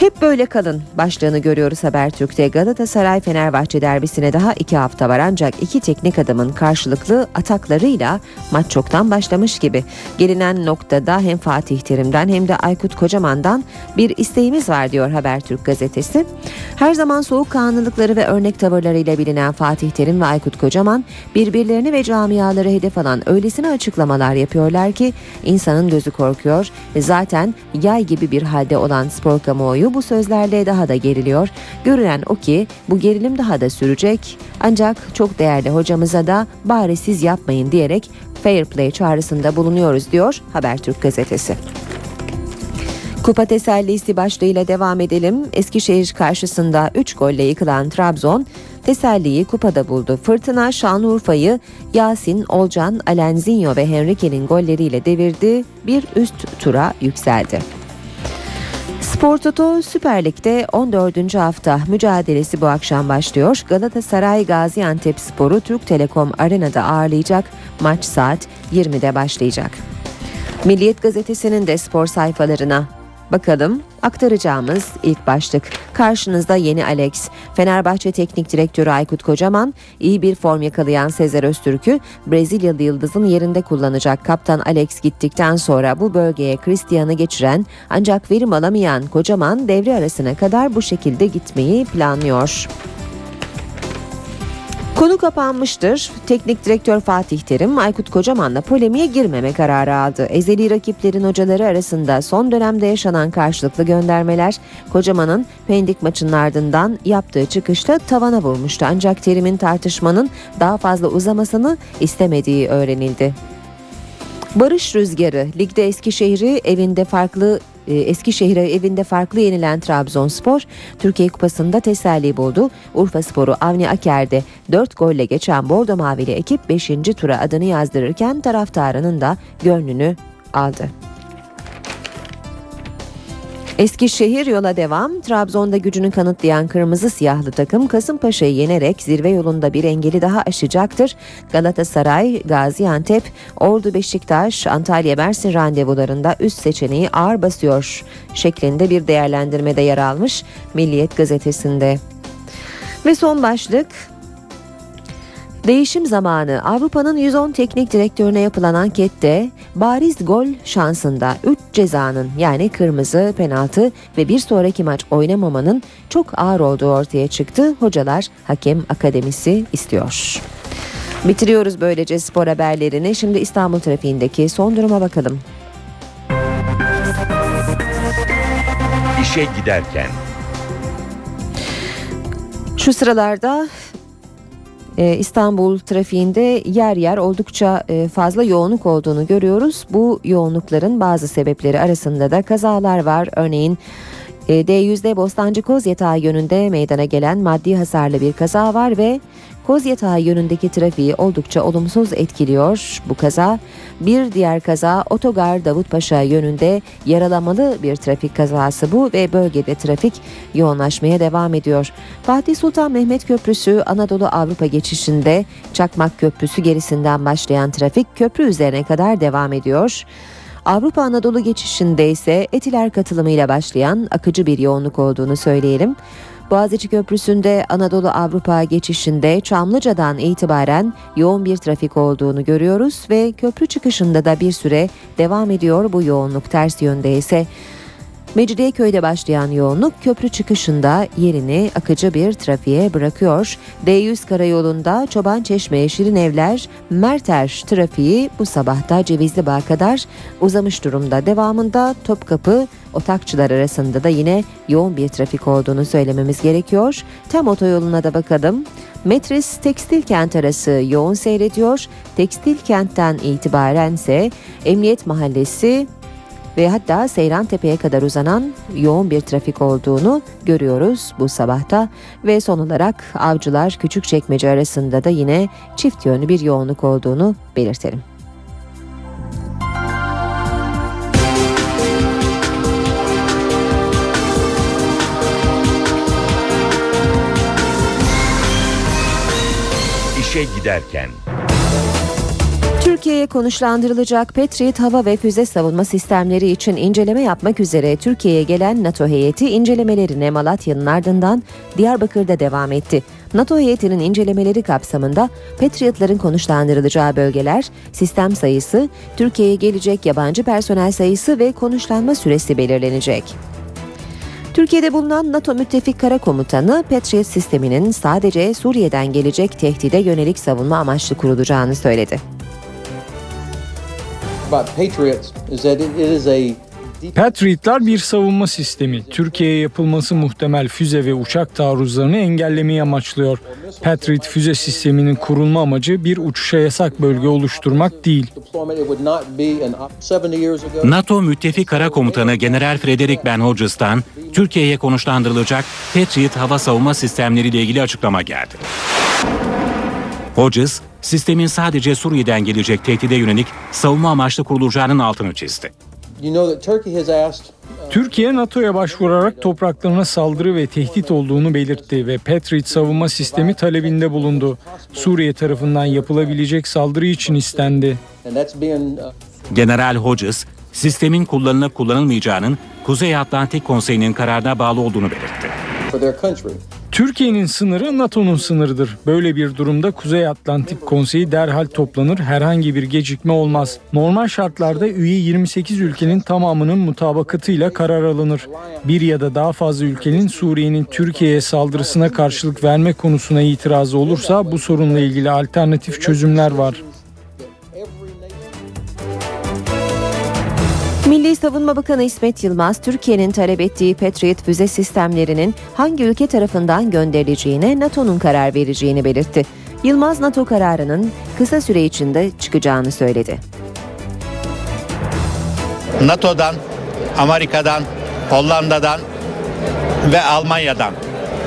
Hep böyle kalın başlığını görüyoruz Habertürk'te. Galatasaray Fenerbahçe derbisine daha iki hafta var ancak iki teknik adamın karşılıklı ataklarıyla maç çoktan başlamış gibi. Gelinen noktada hem Fatih Terim'den hem de Aykut Kocaman'dan bir isteğimiz var diyor Habertürk gazetesi. Her zaman soğukkanlılıkları ve örnek tavırlarıyla bilinen Fatih Terim ve Aykut Kocaman birbirlerini ve camiaları hedef alan öylesine açıklamalar yapıyorlar ki insanın gözü korkuyor. Zaten yay gibi bir halde olan spor kamuoyu bu sözlerle daha da geriliyor. Görünen o ki bu gerilim daha da sürecek. Ancak çok değerli hocamıza da bari siz yapmayın diyerek fair play çağrısında bulunuyoruz diyor Habertürk gazetesi. Kupa tesellisi başlığıyla devam edelim. Eskişehir karşısında 3 golle yıkılan Trabzon teselliyi kupada buldu. Fırtına Şanlıurfa'yı Yasin, Olcan, Alenzinho ve Henrique'nin golleriyle devirdi. Bir üst tura yükseldi. Spor Toto Süper Lig'de 14. hafta mücadelesi bu akşam başlıyor. Galatasaray Gaziantep Sporu Türk Telekom Arena'da ağırlayacak. Maç saat 20'de başlayacak. Milliyet gazetesinin de spor sayfalarına Bakalım aktaracağımız ilk başlık. Karşınızda yeni Alex. Fenerbahçe Teknik Direktörü Aykut Kocaman iyi bir form yakalayan Sezer Öztürk'ü Brezilyalı yıldızın yerinde kullanacak. Kaptan Alex gittikten sonra bu bölgeye Cristian'ı geçiren ancak verim alamayan Kocaman devre arasına kadar bu şekilde gitmeyi planlıyor. Konu kapanmıştır. Teknik direktör Fatih Terim, Aykut Kocaman'la polemiğe girmeme kararı aldı. Ezeli rakiplerin hocaları arasında son dönemde yaşanan karşılıklı göndermeler Kocaman'ın Pendik maçının ardından yaptığı çıkışta tavana vurmuştu. Ancak Terim'in tartışmanın daha fazla uzamasını istemediği öğrenildi. Barış Rüzgarı ligde Eskişehir'i evinde farklı Eskişehir'e evinde farklı yenilen Trabzonspor Türkiye Kupası'nda teselli buldu. Urfa Sporu Avni Aker'de 4 golle geçen Bordo Mavili ekip 5. tura adını yazdırırken taraftarının da gönlünü aldı. Eskişehir yola devam. Trabzon'da gücünü kanıtlayan kırmızı siyahlı takım Kasımpaşa'yı yenerek zirve yolunda bir engeli daha aşacaktır. Galatasaray, Gaziantep, Ordu Beşiktaş, Antalya Mersin randevularında üst seçeneği ağır basıyor şeklinde bir değerlendirmede yer almış Milliyet gazetesinde. Ve son başlık Değişim zamanı Avrupa'nın 110 teknik direktörüne yapılan ankette bariz gol şansında 3 cezanın yani kırmızı, penaltı ve bir sonraki maç oynamamanın çok ağır olduğu ortaya çıktı. Hocalar hakem akademisi istiyor. Bitiriyoruz böylece spor haberlerini. Şimdi İstanbul trafiğindeki son duruma bakalım. İşe giderken Şu sıralarda e, İstanbul trafiğinde yer yer oldukça e, fazla yoğunluk olduğunu görüyoruz. Bu yoğunlukların bazı sebepleri arasında da kazalar var. Örneğin D100'de Bostancı Kozyatağı yönünde meydana gelen maddi hasarlı bir kaza var ve Kozyatağı yönündeki trafiği oldukça olumsuz etkiliyor bu kaza. Bir diğer kaza Otogar Davutpaşa yönünde yaralamalı bir trafik kazası bu ve bölgede trafik yoğunlaşmaya devam ediyor. Fatih Sultan Mehmet Köprüsü Anadolu Avrupa geçişinde Çakmak Köprüsü gerisinden başlayan trafik köprü üzerine kadar devam ediyor. Avrupa Anadolu geçişinde ise Etiler katılımıyla başlayan akıcı bir yoğunluk olduğunu söyleyelim. Boğaziçi Köprüsü'nde Anadolu Avrupa geçişinde Çamlıca'dan itibaren yoğun bir trafik olduğunu görüyoruz ve köprü çıkışında da bir süre devam ediyor bu yoğunluk ters yönde ise Mecidiyeköy'de başlayan yoğunluk köprü çıkışında yerini akıcı bir trafiğe bırakıyor. D100 karayolunda Çoban Çeşme, Şirin Evler, Merter trafiği bu sabahta Cevizli Bağ kadar uzamış durumda. Devamında Topkapı, Otakçılar arasında da yine yoğun bir trafik olduğunu söylememiz gerekiyor. Tem otoyoluna da bakalım. Metris Tekstil Kent arası yoğun seyrediyor. Tekstil Kent'ten itibaren ise Emniyet Mahallesi ve hatta Seyran Tepe'ye kadar uzanan yoğun bir trafik olduğunu görüyoruz bu sabahta ve son olarak Avcılar Küçükçekmece arasında da yine çift yönlü bir yoğunluk olduğunu belirtelim. İşe giderken Türkiye'ye konuşlandırılacak Patriot hava ve füze savunma sistemleri için inceleme yapmak üzere Türkiye'ye gelen NATO heyeti incelemelerine Malatya'nın ardından Diyarbakır'da devam etti. NATO heyetinin incelemeleri kapsamında Patriot'ların konuşlandırılacağı bölgeler, sistem sayısı, Türkiye'ye gelecek yabancı personel sayısı ve konuşlanma süresi belirlenecek. Türkiye'de bulunan NATO müttefik kara komutanı Patriot sisteminin sadece Suriye'den gelecek tehdide yönelik savunma amaçlı kurulacağını söyledi. Patriotlar bir savunma sistemi. Türkiye'ye yapılması muhtemel füze ve uçak taarruzlarını engellemeyi amaçlıyor. Patriot füze sisteminin kurulma amacı bir uçuşa yasak bölge oluşturmak değil. NATO müttefik kara komutanı General Frederick Ben Hodges'tan Türkiye'ye konuşlandırılacak Patriot hava savunma sistemleriyle ilgili açıklama geldi. Hodges, sistemin sadece Suriye'den gelecek tehdide yönelik savunma amaçlı kurulacağının altını çizdi. Türkiye NATO'ya başvurarak topraklarına saldırı ve tehdit olduğunu belirtti ve Patriot savunma sistemi talebinde bulundu. Suriye tarafından yapılabilecek saldırı için istendi. General Hodges, sistemin kullanılıp kullanılmayacağının Kuzey Atlantik Konseyi'nin kararına bağlı olduğunu belirtti. Türkiye'nin sınırı NATO'nun sınırıdır. Böyle bir durumda Kuzey Atlantik Konseyi derhal toplanır. Herhangi bir gecikme olmaz. Normal şartlarda üye 28 ülkenin tamamının mutabakatıyla karar alınır. Bir ya da daha fazla ülkenin Suriye'nin Türkiye'ye saldırısına karşılık verme konusuna itirazı olursa bu sorunla ilgili alternatif çözümler var. Milli Savunma Bakanı İsmet Yılmaz, Türkiye'nin talep ettiği Patriot füze sistemlerinin hangi ülke tarafından gönderileceğine NATO'nun karar vereceğini belirtti. Yılmaz, NATO kararının kısa süre içinde çıkacağını söyledi. NATO'dan, Amerika'dan, Hollanda'dan ve Almanya'dan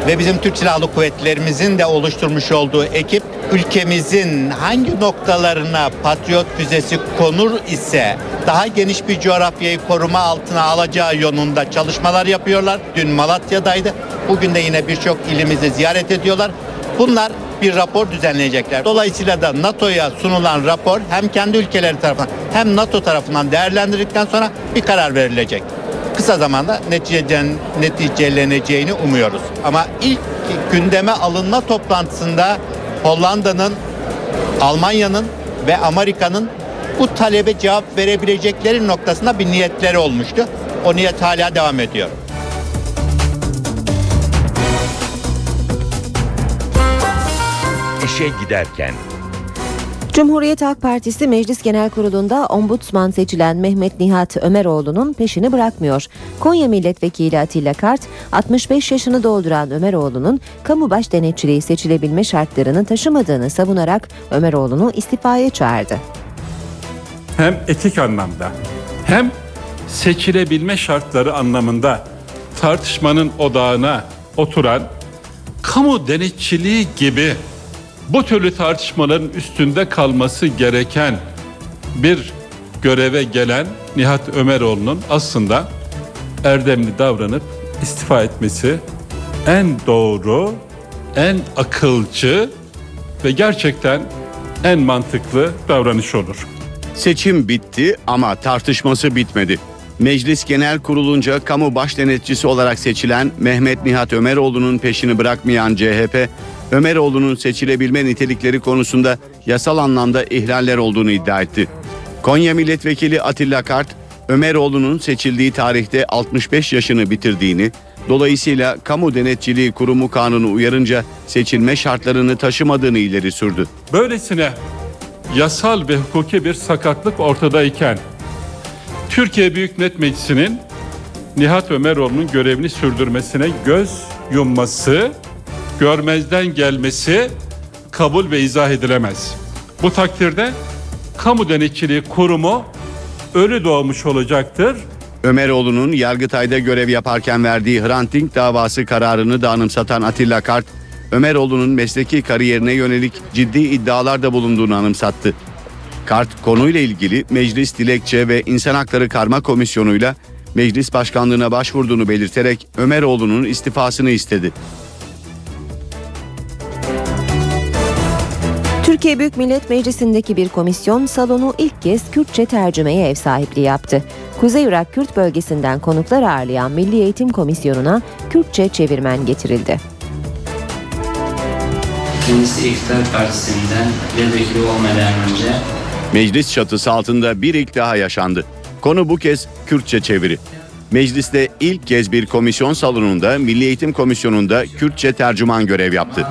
ve bizim Türk Silahlı Kuvvetlerimizin de oluşturmuş olduğu ekip ülkemizin hangi noktalarına Patriot füzesi konur ise daha geniş bir coğrafyayı koruma altına alacağı yönünde çalışmalar yapıyorlar. Dün Malatya'daydı. Bugün de yine birçok ilimizi ziyaret ediyorlar. Bunlar bir rapor düzenleyecekler. Dolayısıyla da NATO'ya sunulan rapor hem kendi ülkeleri tarafından hem NATO tarafından değerlendirildikten sonra bir karar verilecek. Kısa zamanda neticelen, neticeleneceğini umuyoruz. Ama ilk gündeme alınma toplantısında Hollanda'nın, Almanya'nın ve Amerika'nın bu talebe cevap verebilecekleri noktasında bir niyetleri olmuştu. O niyet hala devam ediyor. İşe giderken Cumhuriyet Halk Partisi Meclis Genel Kurulu'nda ombudsman seçilen Mehmet Nihat Ömeroğlu'nun peşini bırakmıyor. Konya Milletvekili Atilla Kart, 65 yaşını dolduran Ömeroğlu'nun kamu baş denetçiliği seçilebilme şartlarını taşımadığını savunarak Ömeroğlu'nu istifaya çağırdı. hem etik anlamda hem seçilebilme şartları anlamında tartışmanın odağına oturan kamu denetçiliği gibi bu türlü tartışmaların üstünde kalması gereken bir göreve gelen Nihat Ömeroğlu'nun aslında erdemli davranıp istifa etmesi en doğru, en akılcı ve gerçekten en mantıklı davranış olur. Seçim bitti ama tartışması bitmedi. Meclis Genel Kurulunca kamu baş denetçisi olarak seçilen Mehmet Nihat Ömeroğlu'nun peşini bırakmayan CHP, Ömeroğlu'nun seçilebilme nitelikleri konusunda yasal anlamda ihlaller olduğunu iddia etti. Konya Milletvekili Atilla Kart, Ömeroğlu'nun seçildiği tarihte 65 yaşını bitirdiğini, dolayısıyla kamu denetçiliği kurumu kanunu uyarınca seçilme şartlarını taşımadığını ileri sürdü. Böylesine yasal ve hukuki bir sakatlık ortadayken Türkiye Büyük Millet Meclisi'nin Nihat Ömeroğlu'nun görevini sürdürmesine göz yumması, görmezden gelmesi kabul ve izah edilemez. Bu takdirde kamu denetçiliği kurumu ölü doğmuş olacaktır. Ömeroğlu'nun Yargıtay'da görev yaparken verdiği Hrant Dink davası kararını da anımsatan Atilla Kart, Ömeroğlu'nun mesleki kariyerine yönelik ciddi iddialarda bulunduğunu anımsattı. Kart konuyla ilgili Meclis Dilekçe ve İnsan Hakları Karma Komisyonu'yla meclis başkanlığına başvurduğunu belirterek Ömeroğlu'nun istifasını istedi. Türkiye Büyük Millet Meclisi'ndeki bir komisyon salonu ilk kez Kürtçe tercümeye ev sahipliği yaptı. Kuzey Irak Kürt bölgesinden konuklar ağırlayan Milli Eğitim Komisyonu'na Kürtçe çevirmen getirildi. Kendisi İktidar Partisi'nden milletvekili olmadan önce Meclis çatısı altında bir ilk daha yaşandı. Konu bu kez Kürtçe çeviri. Mecliste ilk kez bir komisyon salonunda Milli Eğitim Komisyonu'nda Kürtçe tercüman görev yaptı.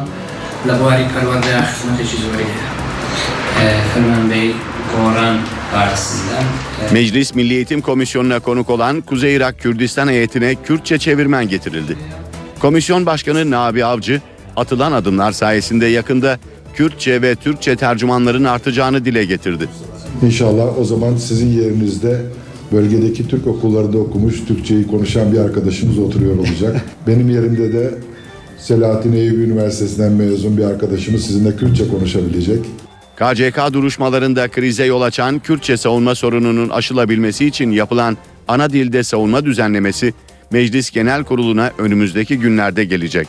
Hizmet Cizuri Ferman Bey Koran Partisi'nden e, Meclis Milli Eğitim Komisyonu'na konuk olan Kuzey Irak Kürdistan heyetine Kürtçe çevirmen getirildi. Komisyon Başkanı Nabi Avcı, atılan adımlar sayesinde yakında Kürtçe ve Türkçe tercümanların artacağını dile getirdi. İnşallah o zaman sizin yerinizde bölgedeki Türk okullarında okumuş, Türkçeyi konuşan bir arkadaşımız oturuyor olacak. Benim yerimde de Selahattin Eyyubi Üniversitesi'nden mezun bir arkadaşımız sizinle Kürtçe konuşabilecek. KCK duruşmalarında krize yol açan Kürtçe savunma sorununun aşılabilmesi için yapılan ana dilde savunma düzenlemesi Meclis Genel Kurulu'na önümüzdeki günlerde gelecek.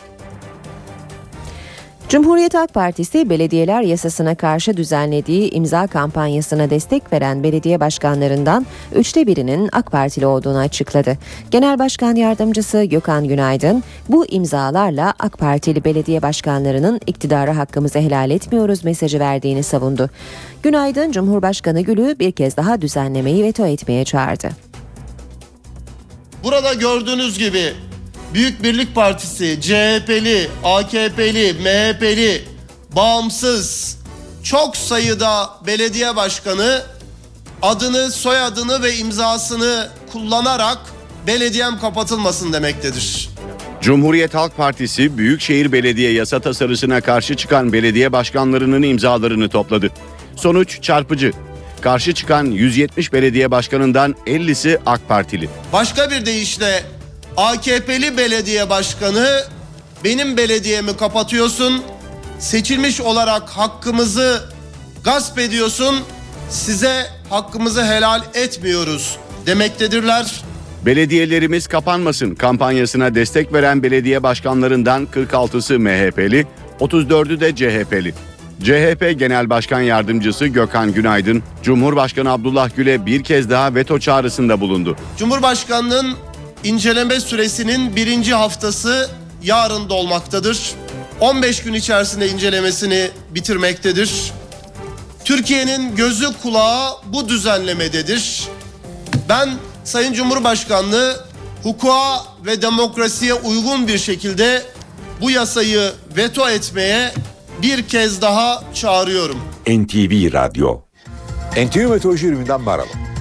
Cumhuriyet Halk Partisi belediyeler yasasına karşı düzenlediği imza kampanyasına destek veren belediye başkanlarından üçte birinin AK Partili olduğunu açıkladı. Genel Başkan Yardımcısı Gökhan Günaydın bu imzalarla AK Partili belediye başkanlarının iktidara hakkımızı helal etmiyoruz mesajı verdiğini savundu. Günaydın Cumhurbaşkanı Gül'ü bir kez daha düzenlemeyi veto etmeye çağırdı. Burada gördüğünüz gibi Büyük Birlik Partisi, CHP'li, AKP'li, MHP'li, bağımsız çok sayıda belediye başkanı adını, soyadını ve imzasını kullanarak belediyem kapatılmasın demektedir. Cumhuriyet Halk Partisi Büyükşehir Belediye yasa tasarısına karşı çıkan belediye başkanlarının imzalarını topladı. Sonuç çarpıcı. Karşı çıkan 170 belediye başkanından 50'si AK Partili. Başka bir deyişle AKP'li belediye başkanı benim belediyemi kapatıyorsun. Seçilmiş olarak hakkımızı gasp ediyorsun. Size hakkımızı helal etmiyoruz demektedirler. Belediyelerimiz kapanmasın kampanyasına destek veren belediye başkanlarından 46'sı MHP'li, 34'ü de CHP'li. CHP Genel Başkan Yardımcısı Gökhan Günaydın, Cumhurbaşkanı Abdullah Gül'e bir kez daha veto çağrısında bulundu. Cumhurbaşkanının inceleme süresinin birinci haftası yarın dolmaktadır. 15 gün içerisinde incelemesini bitirmektedir. Türkiye'nin gözü kulağı bu düzenlemededir. Ben Sayın Cumhurbaşkanlığı hukuka ve demokrasiye uygun bir şekilde bu yasayı veto etmeye bir kez daha çağırıyorum. NTV Radyo NTV Meteoroloji Ürünü'nden merhaba.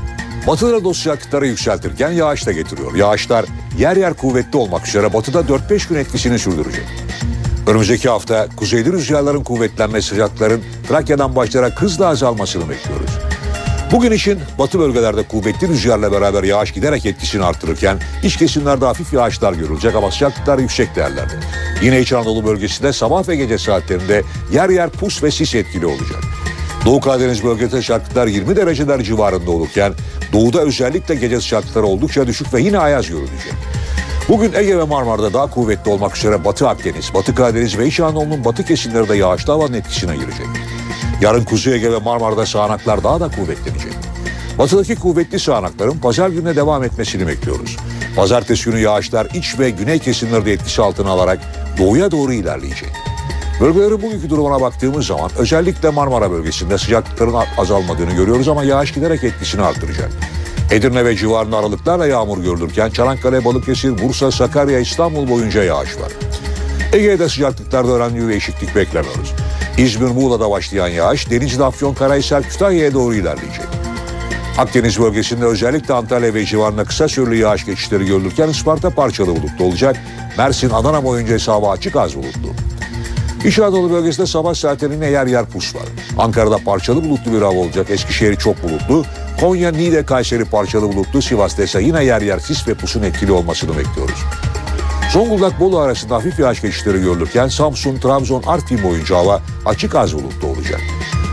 Batıda da sıcaklıkları yükseltirken yağış da getiriyor. Yağışlar yer yer kuvvetli olmak üzere batıda 4-5 gün etkisini sürdürecek. Önümüzdeki hafta kuzeyli rüzgarların kuvvetlenme sıcakların Trakya'dan başlayarak hızla azalmasını bekliyoruz. Bugün için batı bölgelerde kuvvetli rüzgarla beraber yağış giderek etkisini artırırken iç kesimlerde hafif yağışlar görülecek ama sıcaklıklar yüksek değerlerde. Yine İç Anadolu bölgesinde sabah ve gece saatlerinde yer yer pus ve sis etkili olacak. Doğu Karadeniz bölgesinde sıcaklıklar 20 dereceler civarında olurken doğuda özellikle gece sıcaklıkları oldukça düşük ve yine ayaz görülecek. Bugün Ege ve Marmara'da daha kuvvetli olmak üzere Batı Akdeniz, Batı Karadeniz ve İç Anadolu'nun batı kesimleri de yağışlı havanın etkisine girecek. Yarın Kuzey Ege ve Marmara'da sağanaklar daha da kuvvetlenecek. Batıdaki kuvvetli sağanakların pazar gününe devam etmesini bekliyoruz. Pazartesi günü yağışlar iç ve güney kesimlerde etkisi altına alarak doğuya doğru ilerleyecek. Bölgelerin bugünkü durumuna baktığımız zaman özellikle Marmara bölgesinde sıcaklıkların azalmadığını görüyoruz ama yağış giderek etkisini artıracak. Edirne ve civarında aralıklarla yağmur görülürken Çanakkale, Balıkesir, Bursa, Sakarya, İstanbul boyunca yağış var. Ege'de sıcaklıklarda önemli bir değişiklik beklemiyoruz. İzmir, Muğla'da başlayan yağış Denizli, Afyon, Karahisar, Kütahya'ya doğru ilerleyecek. Akdeniz bölgesinde özellikle Antalya ve civarında kısa süreli yağış geçişleri görülürken Isparta parçalı bulutlu olacak. Mersin, Adana boyunca hava açık az bulutlu. İç Anadolu bölgesinde sabah saatlerinde yer yer pus var. Ankara'da parçalı bulutlu bir hava olacak. Eskişehir çok bulutlu. Konya, Niğde, Kayseri parçalı bulutlu. Sivas'ta ise yine yer yer sis ve pusun etkili olmasını bekliyoruz. Zonguldak Bolu arasında hafif yağış geçişleri görülürken Samsun, Trabzon, Artvin boyunca hava açık az bulutlu olacak.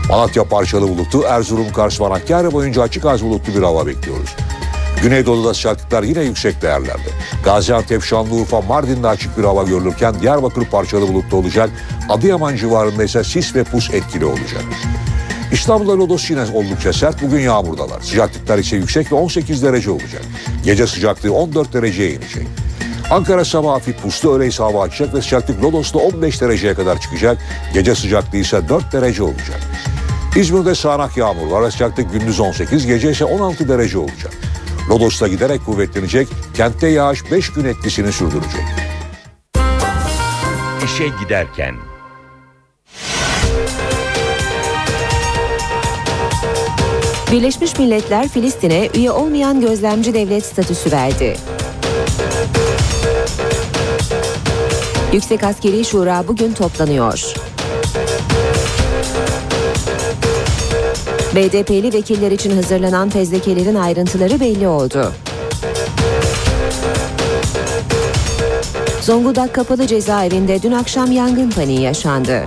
Malatya parçalı bulutlu, Erzurum, Kars, Van Hakkari boyunca açık az bulutlu bir hava bekliyoruz. Güneydoğu'da sıcaklıklar yine yüksek değerlerde. Gaziantep, Şanlıurfa, Mardin'de açık bir hava görülürken Diyarbakır parçalı bulutlu olacak. Adıyaman civarında ise sis ve pus etkili olacak. İstanbul'da lodos yine oldukça sert. Bugün yağmurdalar. Sıcaklıklar ise yüksek ve 18 derece olacak. Gece sıcaklığı 14 dereceye inecek. Ankara sabah hafif puslu öğle ise hava açacak ve sıcaklık Lodos'ta 15 dereceye kadar çıkacak. Gece sıcaklığı ise 4 derece olacak. İzmir'de sağanak yağmur var sıcaklık gündüz 18, gece ise 16 derece olacak. Lodos'ta giderek kuvvetlenecek, kentte yağış 5 gün etkisini sürdürecek. İşe giderken Birleşmiş Milletler Filistin'e üye olmayan gözlemci devlet statüsü verdi. Yüksek Askeri Şura bugün toplanıyor. BDP'li vekiller için hazırlanan fezlekelerin ayrıntıları belli oldu. Zonguldak Kapalı Cezaevinde dün akşam yangın paniği yaşandı.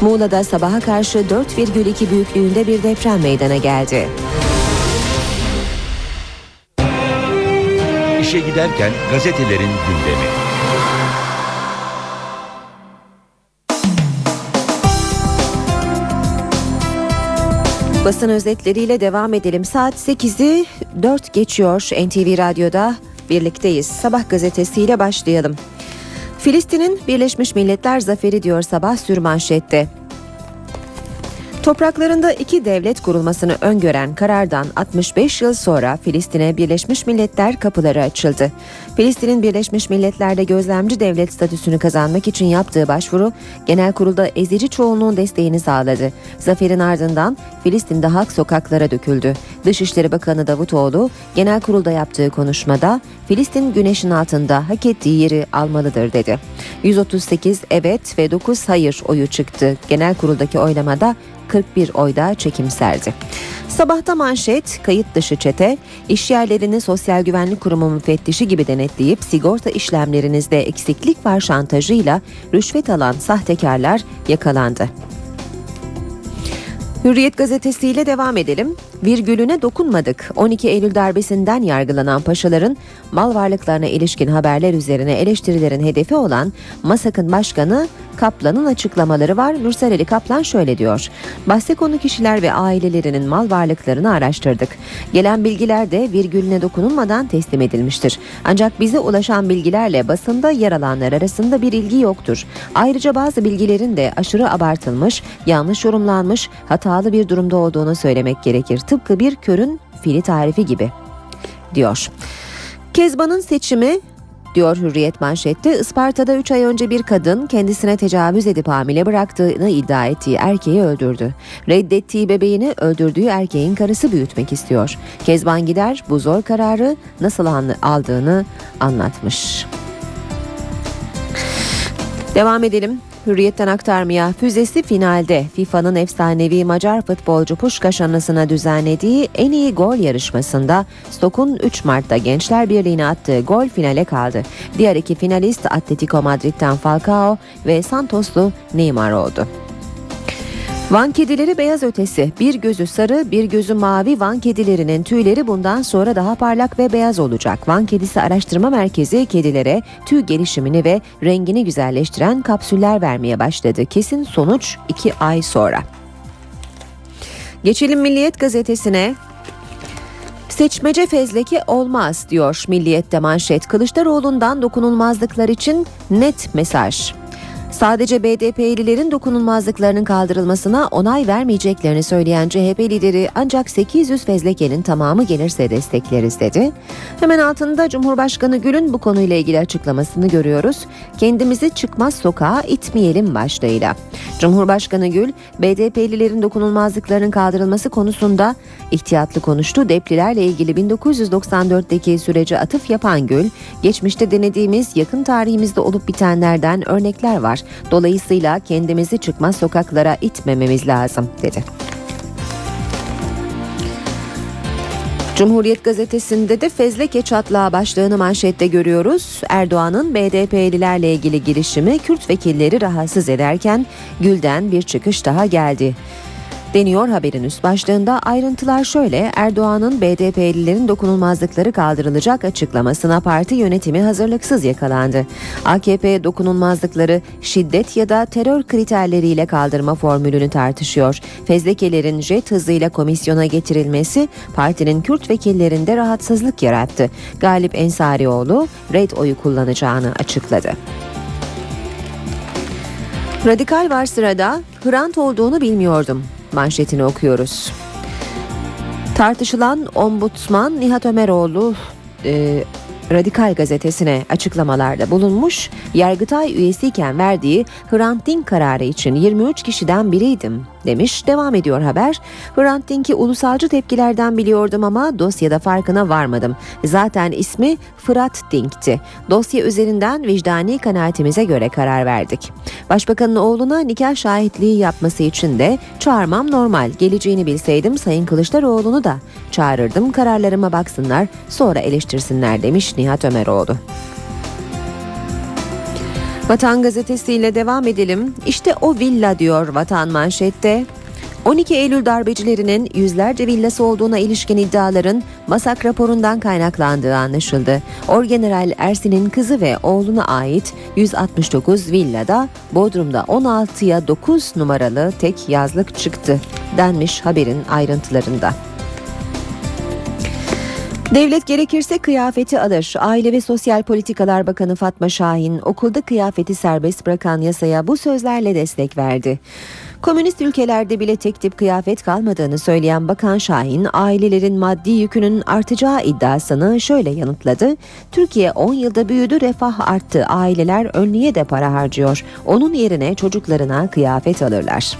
Muğla'da sabaha karşı 4,2 büyüklüğünde bir deprem meydana geldi. İşe giderken gazetelerin gündemi. Basın özetleriyle devam edelim. Saat 8'i 4 geçiyor NTV Radyo'da birlikteyiz. Sabah gazetesiyle başlayalım. Filistin'in Birleşmiş Milletler zaferi diyor sabah sürmanşette. Topraklarında iki devlet kurulmasını öngören karardan 65 yıl sonra Filistin'e Birleşmiş Milletler kapıları açıldı. Filistin'in Birleşmiş Milletler'de gözlemci devlet statüsünü kazanmak için yaptığı başvuru genel kurulda ezici çoğunluğun desteğini sağladı. Zaferin ardından Filistin'de halk sokaklara döküldü. Dışişleri Bakanı Davutoğlu genel kurulda yaptığı konuşmada Filistin güneşin altında hak ettiği yeri almalıdır dedi. 138 evet ve 9 hayır oyu çıktı. Genel kuruldaki oylamada 41 oyda çekimserdi. Sabahta manşet, kayıt dışı çete, iş yerlerini Sosyal Güvenlik Kurumu müfettişi gibi denetleyip sigorta işlemlerinizde eksiklik var şantajıyla rüşvet alan sahtekarlar yakalandı. Hürriyet gazetesiyle devam edelim. Virgülüne dokunmadık. 12 Eylül darbesinden yargılanan paşaların mal varlıklarına ilişkin haberler üzerine eleştirilerin hedefi olan MASAK'ın başkanı Kaplan'ın açıklamaları var. Nursel Ali Kaplan şöyle diyor. Bahse konu kişiler ve ailelerinin mal varlıklarını araştırdık. Gelen bilgiler de virgülüne dokunulmadan teslim edilmiştir. Ancak bize ulaşan bilgilerle basında yer alanlar arasında bir ilgi yoktur. Ayrıca bazı bilgilerin de aşırı abartılmış, yanlış yorumlanmış, hatalı bir durumda olduğunu söylemek gerekir. Tıpkı bir körün fili tarifi gibi diyor. Kezban'ın seçimi diyor Hürriyet manşette. Isparta'da 3 ay önce bir kadın kendisine tecavüz edip hamile bıraktığını iddia ettiği erkeği öldürdü. Reddettiği bebeğini öldürdüğü erkeğin karısı büyütmek istiyor. Kezban Gider bu zor kararı nasıl aldığını anlatmış. Devam edelim. Hürriyetten aktarmaya füzesi finalde FIFA'nın efsanevi Macar futbolcu Puşkaş anısına düzenlediği en iyi gol yarışmasında Stok'un 3 Mart'ta Gençler Birliği'ne attığı gol finale kaldı. Diğer iki finalist Atletico Madrid'den Falcao ve Santoslu Neymar oldu. Van kedileri beyaz ötesi. Bir gözü sarı, bir gözü mavi Van kedilerinin tüyleri bundan sonra daha parlak ve beyaz olacak. Van Kedisi Araştırma Merkezi kedilere tüy gelişimini ve rengini güzelleştiren kapsüller vermeye başladı. Kesin sonuç 2 ay sonra. Geçelim Milliyet gazetesine. Seçmece fezleke olmaz diyor Milliyet'te manşet. Kılıçdaroğlu'ndan dokunulmazlıklar için net mesaj. Sadece BDP'lilerin dokunulmazlıklarının kaldırılmasına onay vermeyeceklerini söyleyen CHP lideri ancak 800 fezlekenin tamamı gelirse destekleriz dedi. Hemen altında Cumhurbaşkanı Gül'ün bu konuyla ilgili açıklamasını görüyoruz. Kendimizi çıkmaz sokağa itmeyelim başlığıyla. Cumhurbaşkanı Gül, BDP'lilerin dokunulmazlıklarının kaldırılması konusunda ihtiyatlı konuştu. Deplilerle ilgili 1994'teki sürece atıf yapan Gül, geçmişte denediğimiz yakın tarihimizde olup bitenlerden örnekler var. Dolayısıyla kendimizi çıkmaz sokaklara itmememiz lazım dedi. Cumhuriyet gazetesinde de fezleke çatlağı başlığını manşette görüyoruz. Erdoğan'ın BDP'lilerle ilgili girişimi Kürt vekilleri rahatsız ederken Gül'den bir çıkış daha geldi deniyor haberin üst başlığında ayrıntılar şöyle Erdoğan'ın BDP'lilerin dokunulmazlıkları kaldırılacak açıklamasına parti yönetimi hazırlıksız yakalandı. AKP dokunulmazlıkları şiddet ya da terör kriterleriyle kaldırma formülünü tartışıyor. Fezlekelerin jet hızıyla komisyona getirilmesi partinin Kürt vekillerinde rahatsızlık yarattı. Galip Ensarioğlu red oyu kullanacağını açıkladı. Radikal var sırada Hrant olduğunu bilmiyordum manşetini okuyoruz. Tartışılan ombudsman Nihat Ömeroğlu e, Radikal gazetesine açıklamalarda bulunmuş, Yargıtay üyesiyken verdiği Hrant Dink kararı için 23 kişiden biriydim demiş. Devam ediyor haber. Hrant Dink'i ulusalcı tepkilerden biliyordum ama dosyada farkına varmadım. Zaten ismi Fırat Dink'ti. Dosya üzerinden vicdani kanaatimize göre karar verdik. Başbakanın oğluna nikah şahitliği yapması için de çağırmam normal. Geleceğini bilseydim Sayın Kılıçdaroğlu'nu da çağırırdım. Kararlarıma baksınlar sonra eleştirsinler demiş Nihat Ömeroğlu. Vatan gazetesiyle devam edelim. İşte o villa diyor Vatan manşette. 12 Eylül darbecilerinin yüzlerce villası olduğuna ilişkin iddiaların masak raporundan kaynaklandığı anlaşıldı. Orgeneral Ersin'in kızı ve oğluna ait 169 villada Bodrum'da 16'ya 9 numaralı tek yazlık çıktı denmiş haberin ayrıntılarında. Devlet gerekirse kıyafeti alır. Aile ve Sosyal Politikalar Bakanı Fatma Şahin okulda kıyafeti serbest bırakan yasaya bu sözlerle destek verdi. Komünist ülkelerde bile tek tip kıyafet kalmadığını söyleyen Bakan Şahin, ailelerin maddi yükünün artacağı iddiasını şöyle yanıtladı. Türkiye 10 yılda büyüdü, refah arttı, aileler önlüğe de para harcıyor. Onun yerine çocuklarına kıyafet alırlar.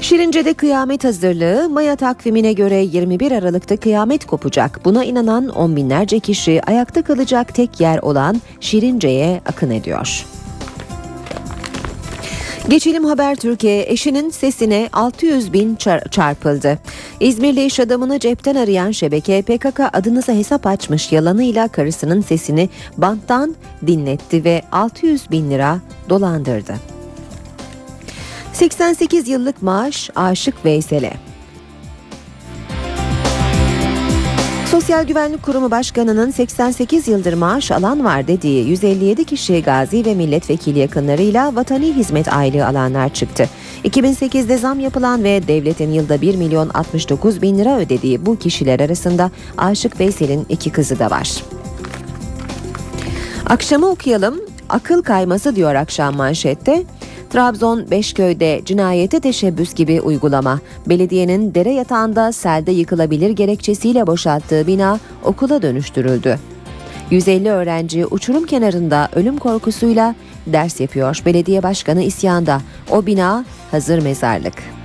Şirince'de kıyamet hazırlığı Maya takvimine göre 21 Aralık'ta kıyamet kopacak. Buna inanan on binlerce kişi ayakta kalacak tek yer olan Şirince'ye akın ediyor. Geçelim Haber Türkiye eşinin sesine 600 bin çar- çarpıldı. İzmirli iş adamını cepten arayan şebeke PKK adınıza hesap açmış yalanıyla karısının sesini banttan dinletti ve 600 bin lira dolandırdı. 88 yıllık maaş Aşık Veysel'e. Sosyal Güvenlik Kurumu Başkanı'nın 88 yıldır maaş alan var dediği 157 kişi gazi ve milletvekili yakınlarıyla vatani hizmet aylığı alanlar çıktı. 2008'de zam yapılan ve devletin yılda 1 milyon 69 bin lira ödediği bu kişiler arasında Aşık Veysel'in iki kızı da var. Akşamı okuyalım. Akıl kayması diyor akşam manşette. Trabzon Beşköy'de cinayete teşebbüs gibi uygulama. Belediyenin dere yatağında selde yıkılabilir gerekçesiyle boşalttığı bina okula dönüştürüldü. 150 öğrenci uçurum kenarında ölüm korkusuyla ders yapıyor. Belediye başkanı isyanda. O bina hazır mezarlık.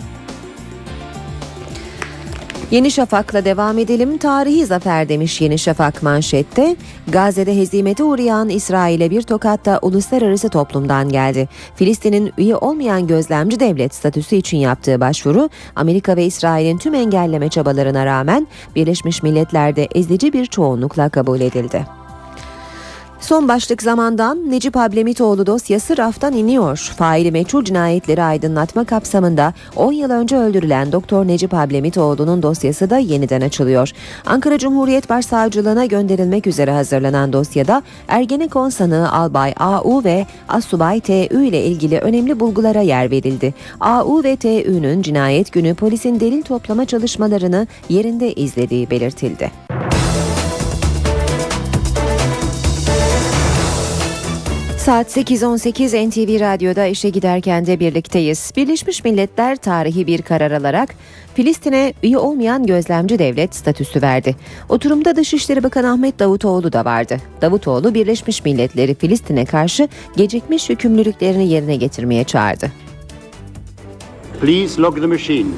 Yeni Şafak'la devam edelim. Tarihi zafer demiş Yeni Şafak manşette. Gazze'de hezimete uğrayan İsrail'e bir tokatta uluslararası toplumdan geldi. Filistin'in üye olmayan gözlemci devlet statüsü için yaptığı başvuru Amerika ve İsrail'in tüm engelleme çabalarına rağmen Birleşmiş Milletler'de ezici bir çoğunlukla kabul edildi. Son başlık zamandan Necip Ablemitoğlu dosyası raftan iniyor. Faili meçhul cinayetleri aydınlatma kapsamında 10 yıl önce öldürülen Doktor Necip Ablemitoğlu'nun dosyası da yeniden açılıyor. Ankara Cumhuriyet Başsavcılığına gönderilmek üzere hazırlanan dosyada Ergenekon sanığı Albay AU ve Assubay TÜ ile ilgili önemli bulgulara yer verildi. AU ve TÜ'nün cinayet günü polisin delil toplama çalışmalarını yerinde izlediği belirtildi. Saat 8.18 NTV Radyo'da işe giderken de birlikteyiz. Birleşmiş Milletler tarihi bir karar alarak Filistin'e üye olmayan gözlemci devlet statüsü verdi. Oturumda Dışişleri Bakanı Ahmet Davutoğlu da vardı. Davutoğlu Birleşmiş Milletleri Filistin'e karşı gecikmiş yükümlülüklerini yerine getirmeye çağırdı. Please log the machine.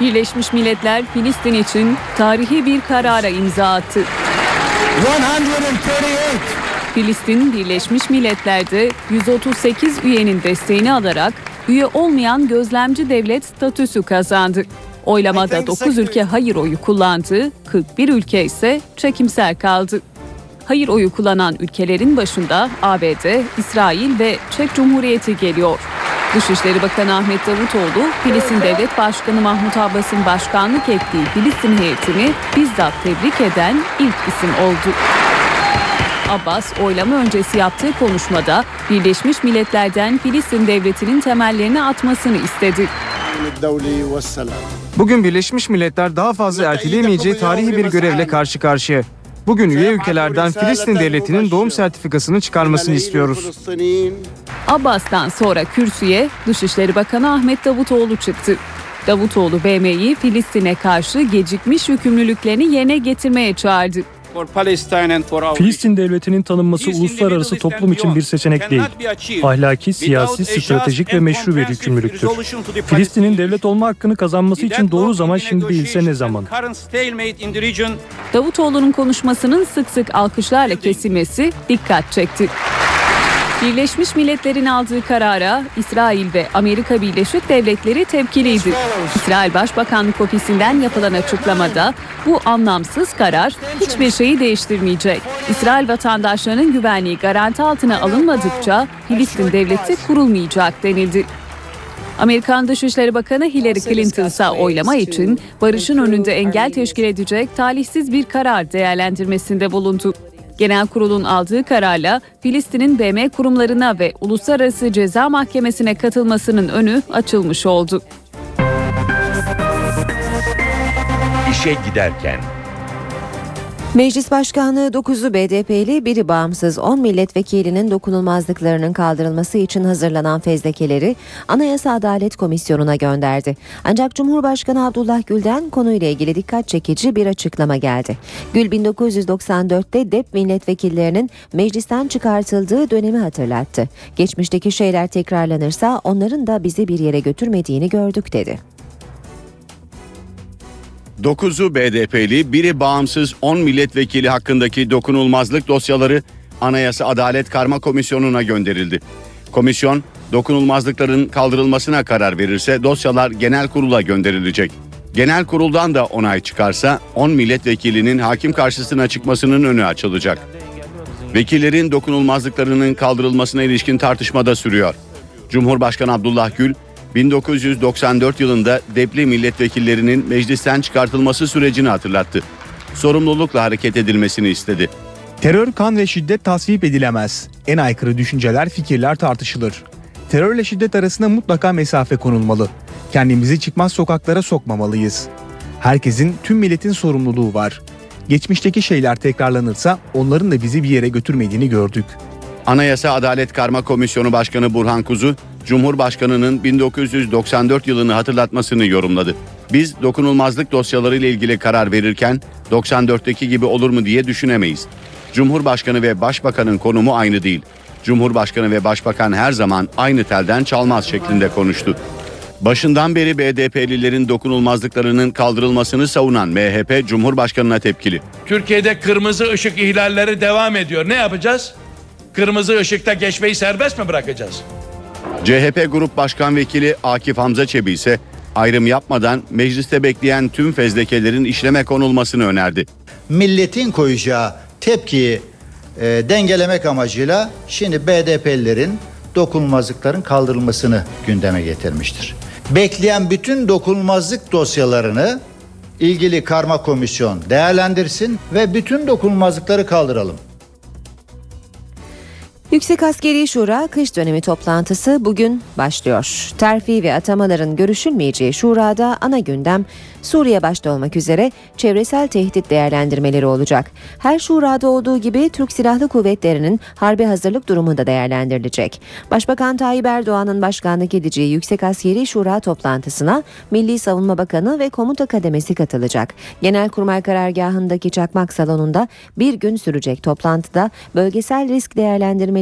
Birleşmiş Milletler Filistin için tarihi bir karara imza attı. 138. Filistin Birleşmiş Milletler'de 138 üyenin desteğini alarak üye olmayan gözlemci devlet statüsü kazandı. Oylamada 9 ülke hayır oyu kullandı, 41 ülke ise çekimser kaldı. Hayır oyu kullanan ülkelerin başında ABD, İsrail ve Çek Cumhuriyeti geliyor. Dışişleri Bakanı Ahmet Davutoğlu, Filistin Devlet Başkanı Mahmut Abbas'ın başkanlık ettiği Filistin heyetini bizzat tebrik eden ilk isim oldu. Abbas oylama öncesi yaptığı konuşmada Birleşmiş Milletler'den Filistin devletinin temellerini atmasını istedi. Bugün Birleşmiş Milletler daha fazla erteleyemeyeceği tarihi bir görevle karşı karşıya. Bugün üye ülkelerden Filistin devletinin doğum sertifikasını çıkarmasını istiyoruz. Abbas'tan sonra kürsüye Dışişleri Bakanı Ahmet Davutoğlu çıktı. Davutoğlu BM'yi Filistin'e karşı gecikmiş yükümlülüklerini yerine getirmeye çağırdı. Filistin devletinin tanınması uluslararası toplum için bir seçenek değil. Ahlaki, siyasi, stratejik ve meşru bir yükümlülüktür. Filistin'in devlet olma hakkını kazanması için doğru zaman şimdi değilse ne zaman? Davutoğlu'nun konuşmasının sık sık alkışlarla kesilmesi dikkat çekti. Birleşmiş Milletler'in aldığı karara İsrail ve Amerika Birleşik Devletleri tepkiliydi. İsrail Başbakanlık Ofisi'nden yapılan açıklamada bu anlamsız karar hiçbir şeyi değiştirmeyecek. İsrail vatandaşlarının güvenliği garanti altına alınmadıkça Filistin devleti kurulmayacak denildi. Amerikan Dışişleri Bakanı Hillary Clinton ise oylama için barışın önünde engel teşkil edecek talihsiz bir karar değerlendirmesinde bulundu. Genel kurulun aldığı kararla Filistin'in BM kurumlarına ve Uluslararası Ceza Mahkemesi'ne katılmasının önü açılmış oldu. İşe giderken Meclis Başkanlığı 9'u BDP'li, biri bağımsız 10 milletvekilinin dokunulmazlıklarının kaldırılması için hazırlanan fezlekeleri Anayasa Adalet Komisyonu'na gönderdi. Ancak Cumhurbaşkanı Abdullah Gül'den konuyla ilgili dikkat çekici bir açıklama geldi. Gül 1994'te DEP milletvekillerinin meclisten çıkartıldığı dönemi hatırlattı. Geçmişteki şeyler tekrarlanırsa onların da bizi bir yere götürmediğini gördük dedi. 9'u BDP'li, biri bağımsız 10 milletvekili hakkındaki dokunulmazlık dosyaları Anayasa Adalet Karma Komisyonu'na gönderildi. Komisyon, dokunulmazlıkların kaldırılmasına karar verirse dosyalar genel kurula gönderilecek. Genel kuruldan da onay çıkarsa 10 milletvekilinin hakim karşısına çıkmasının önü açılacak. Vekillerin dokunulmazlıklarının kaldırılmasına ilişkin tartışma da sürüyor. Cumhurbaşkanı Abdullah Gül, 1994 yılında depli milletvekillerinin meclisten çıkartılması sürecini hatırlattı. Sorumlulukla hareket edilmesini istedi. Terör, kan ve şiddet tasvip edilemez. En aykırı düşünceler, fikirler tartışılır. Terörle şiddet arasında mutlaka mesafe konulmalı. Kendimizi çıkmaz sokaklara sokmamalıyız. Herkesin, tüm milletin sorumluluğu var. Geçmişteki şeyler tekrarlanırsa onların da bizi bir yere götürmediğini gördük. Anayasa Adalet Karma Komisyonu Başkanı Burhan Kuzu, Cumhurbaşkanı'nın 1994 yılını hatırlatmasını yorumladı. Biz dokunulmazlık dosyaları ile ilgili karar verirken 94'teki gibi olur mu diye düşünemeyiz. Cumhurbaşkanı ve Başbakanın konumu aynı değil. Cumhurbaşkanı ve Başbakan her zaman aynı telden çalmaz şeklinde konuştu. Başından beri BDP'lilerin dokunulmazlıklarının kaldırılmasını savunan MHP Cumhurbaşkanı'na tepkili. Türkiye'de kırmızı ışık ihlalleri devam ediyor. Ne yapacağız? Kırmızı ışıkta geçmeyi serbest mi bırakacağız? CHP Grup Başkan Vekili Akif Hamza Çebi ise ayrım yapmadan mecliste bekleyen tüm fezlekelerin işleme konulmasını önerdi. Milletin koyacağı tepkiyi e, dengelemek amacıyla şimdi BDP'lilerin dokunulmazlıkların kaldırılmasını gündeme getirmiştir. Bekleyen bütün dokunulmazlık dosyalarını ilgili karma komisyon değerlendirsin ve bütün dokunulmazlıkları kaldıralım. Yüksek Askeri Şura kış dönemi toplantısı bugün başlıyor. Terfi ve atamaların görüşülmeyeceği şurada ana gündem Suriye başta olmak üzere çevresel tehdit değerlendirmeleri olacak. Her şurada olduğu gibi Türk Silahlı Kuvvetleri'nin harbi hazırlık durumu da değerlendirilecek. Başbakan Tayyip Erdoğan'ın başkanlık edeceği Yüksek Askeri Şura toplantısına Milli Savunma Bakanı ve Komuta Kademesi katılacak. Genelkurmay karargahındaki Çakmak Salonu'nda bir gün sürecek toplantıda bölgesel risk değerlendirmeleri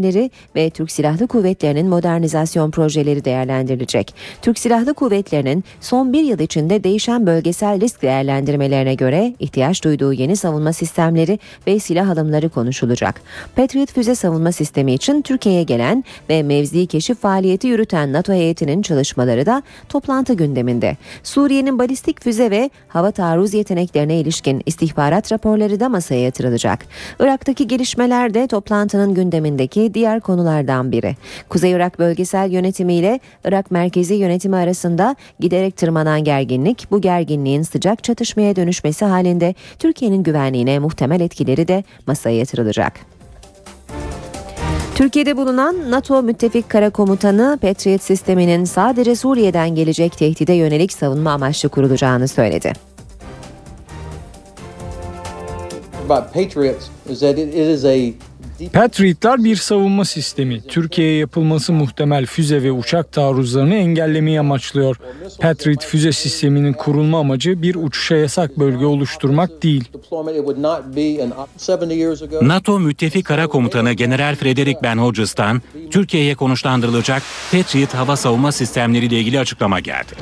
ve Türk Silahlı Kuvvetleri'nin modernizasyon projeleri değerlendirilecek. Türk Silahlı Kuvvetleri'nin son bir yıl içinde değişen bölge bölgesel risk değerlendirmelerine göre ihtiyaç duyduğu yeni savunma sistemleri ve silah alımları konuşulacak. Patriot füze savunma sistemi için Türkiye'ye gelen ve mevzi keşif faaliyeti yürüten NATO heyetinin çalışmaları da toplantı gündeminde. Suriye'nin balistik füze ve hava taarruz yeteneklerine ilişkin istihbarat raporları da masaya yatırılacak. Irak'taki gelişmeler de toplantının gündemindeki diğer konulardan biri. Kuzey Irak bölgesel yönetimiyle Irak merkezi yönetimi arasında giderek tırmanan gerginlik bu gerginliğin sıcak çatışmaya dönüşmesi halinde Türkiye'nin güvenliğine muhtemel etkileri de masaya yatırılacak. Türkiye'de bulunan NATO müttefik kara komutanı Patriot sisteminin sadece Suriye'den gelecek tehdide yönelik savunma amaçlı kurulacağını söyledi. about Patriots is that it is a Patriotlar bir savunma sistemi. Türkiye'ye yapılması muhtemel füze ve uçak taarruzlarını engellemeyi amaçlıyor. Patriot füze sisteminin kurulma amacı bir uçuşa yasak bölge oluşturmak değil. NATO Müttefik Kara Komutanı General Frederick Ben Hodges'tan Türkiye'ye konuşlandırılacak Patriot hava savunma sistemleriyle ilgili açıklama geldi.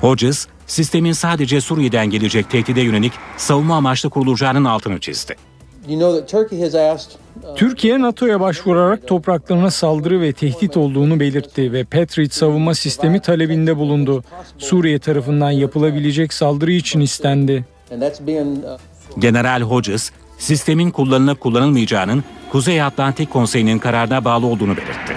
Hodges, sistemin sadece Suriye'den gelecek tehdide yönelik savunma amaçlı kurulacağının altını çizdi. Türkiye NATO'ya başvurarak topraklarına saldırı ve tehdit olduğunu belirtti ve Patriot savunma sistemi talebinde bulundu. Suriye tarafından yapılabilecek saldırı için istendi. General Hodges, sistemin kullanılıp kullanılmayacağının Kuzey Atlantik Konseyi'nin kararına bağlı olduğunu belirtti.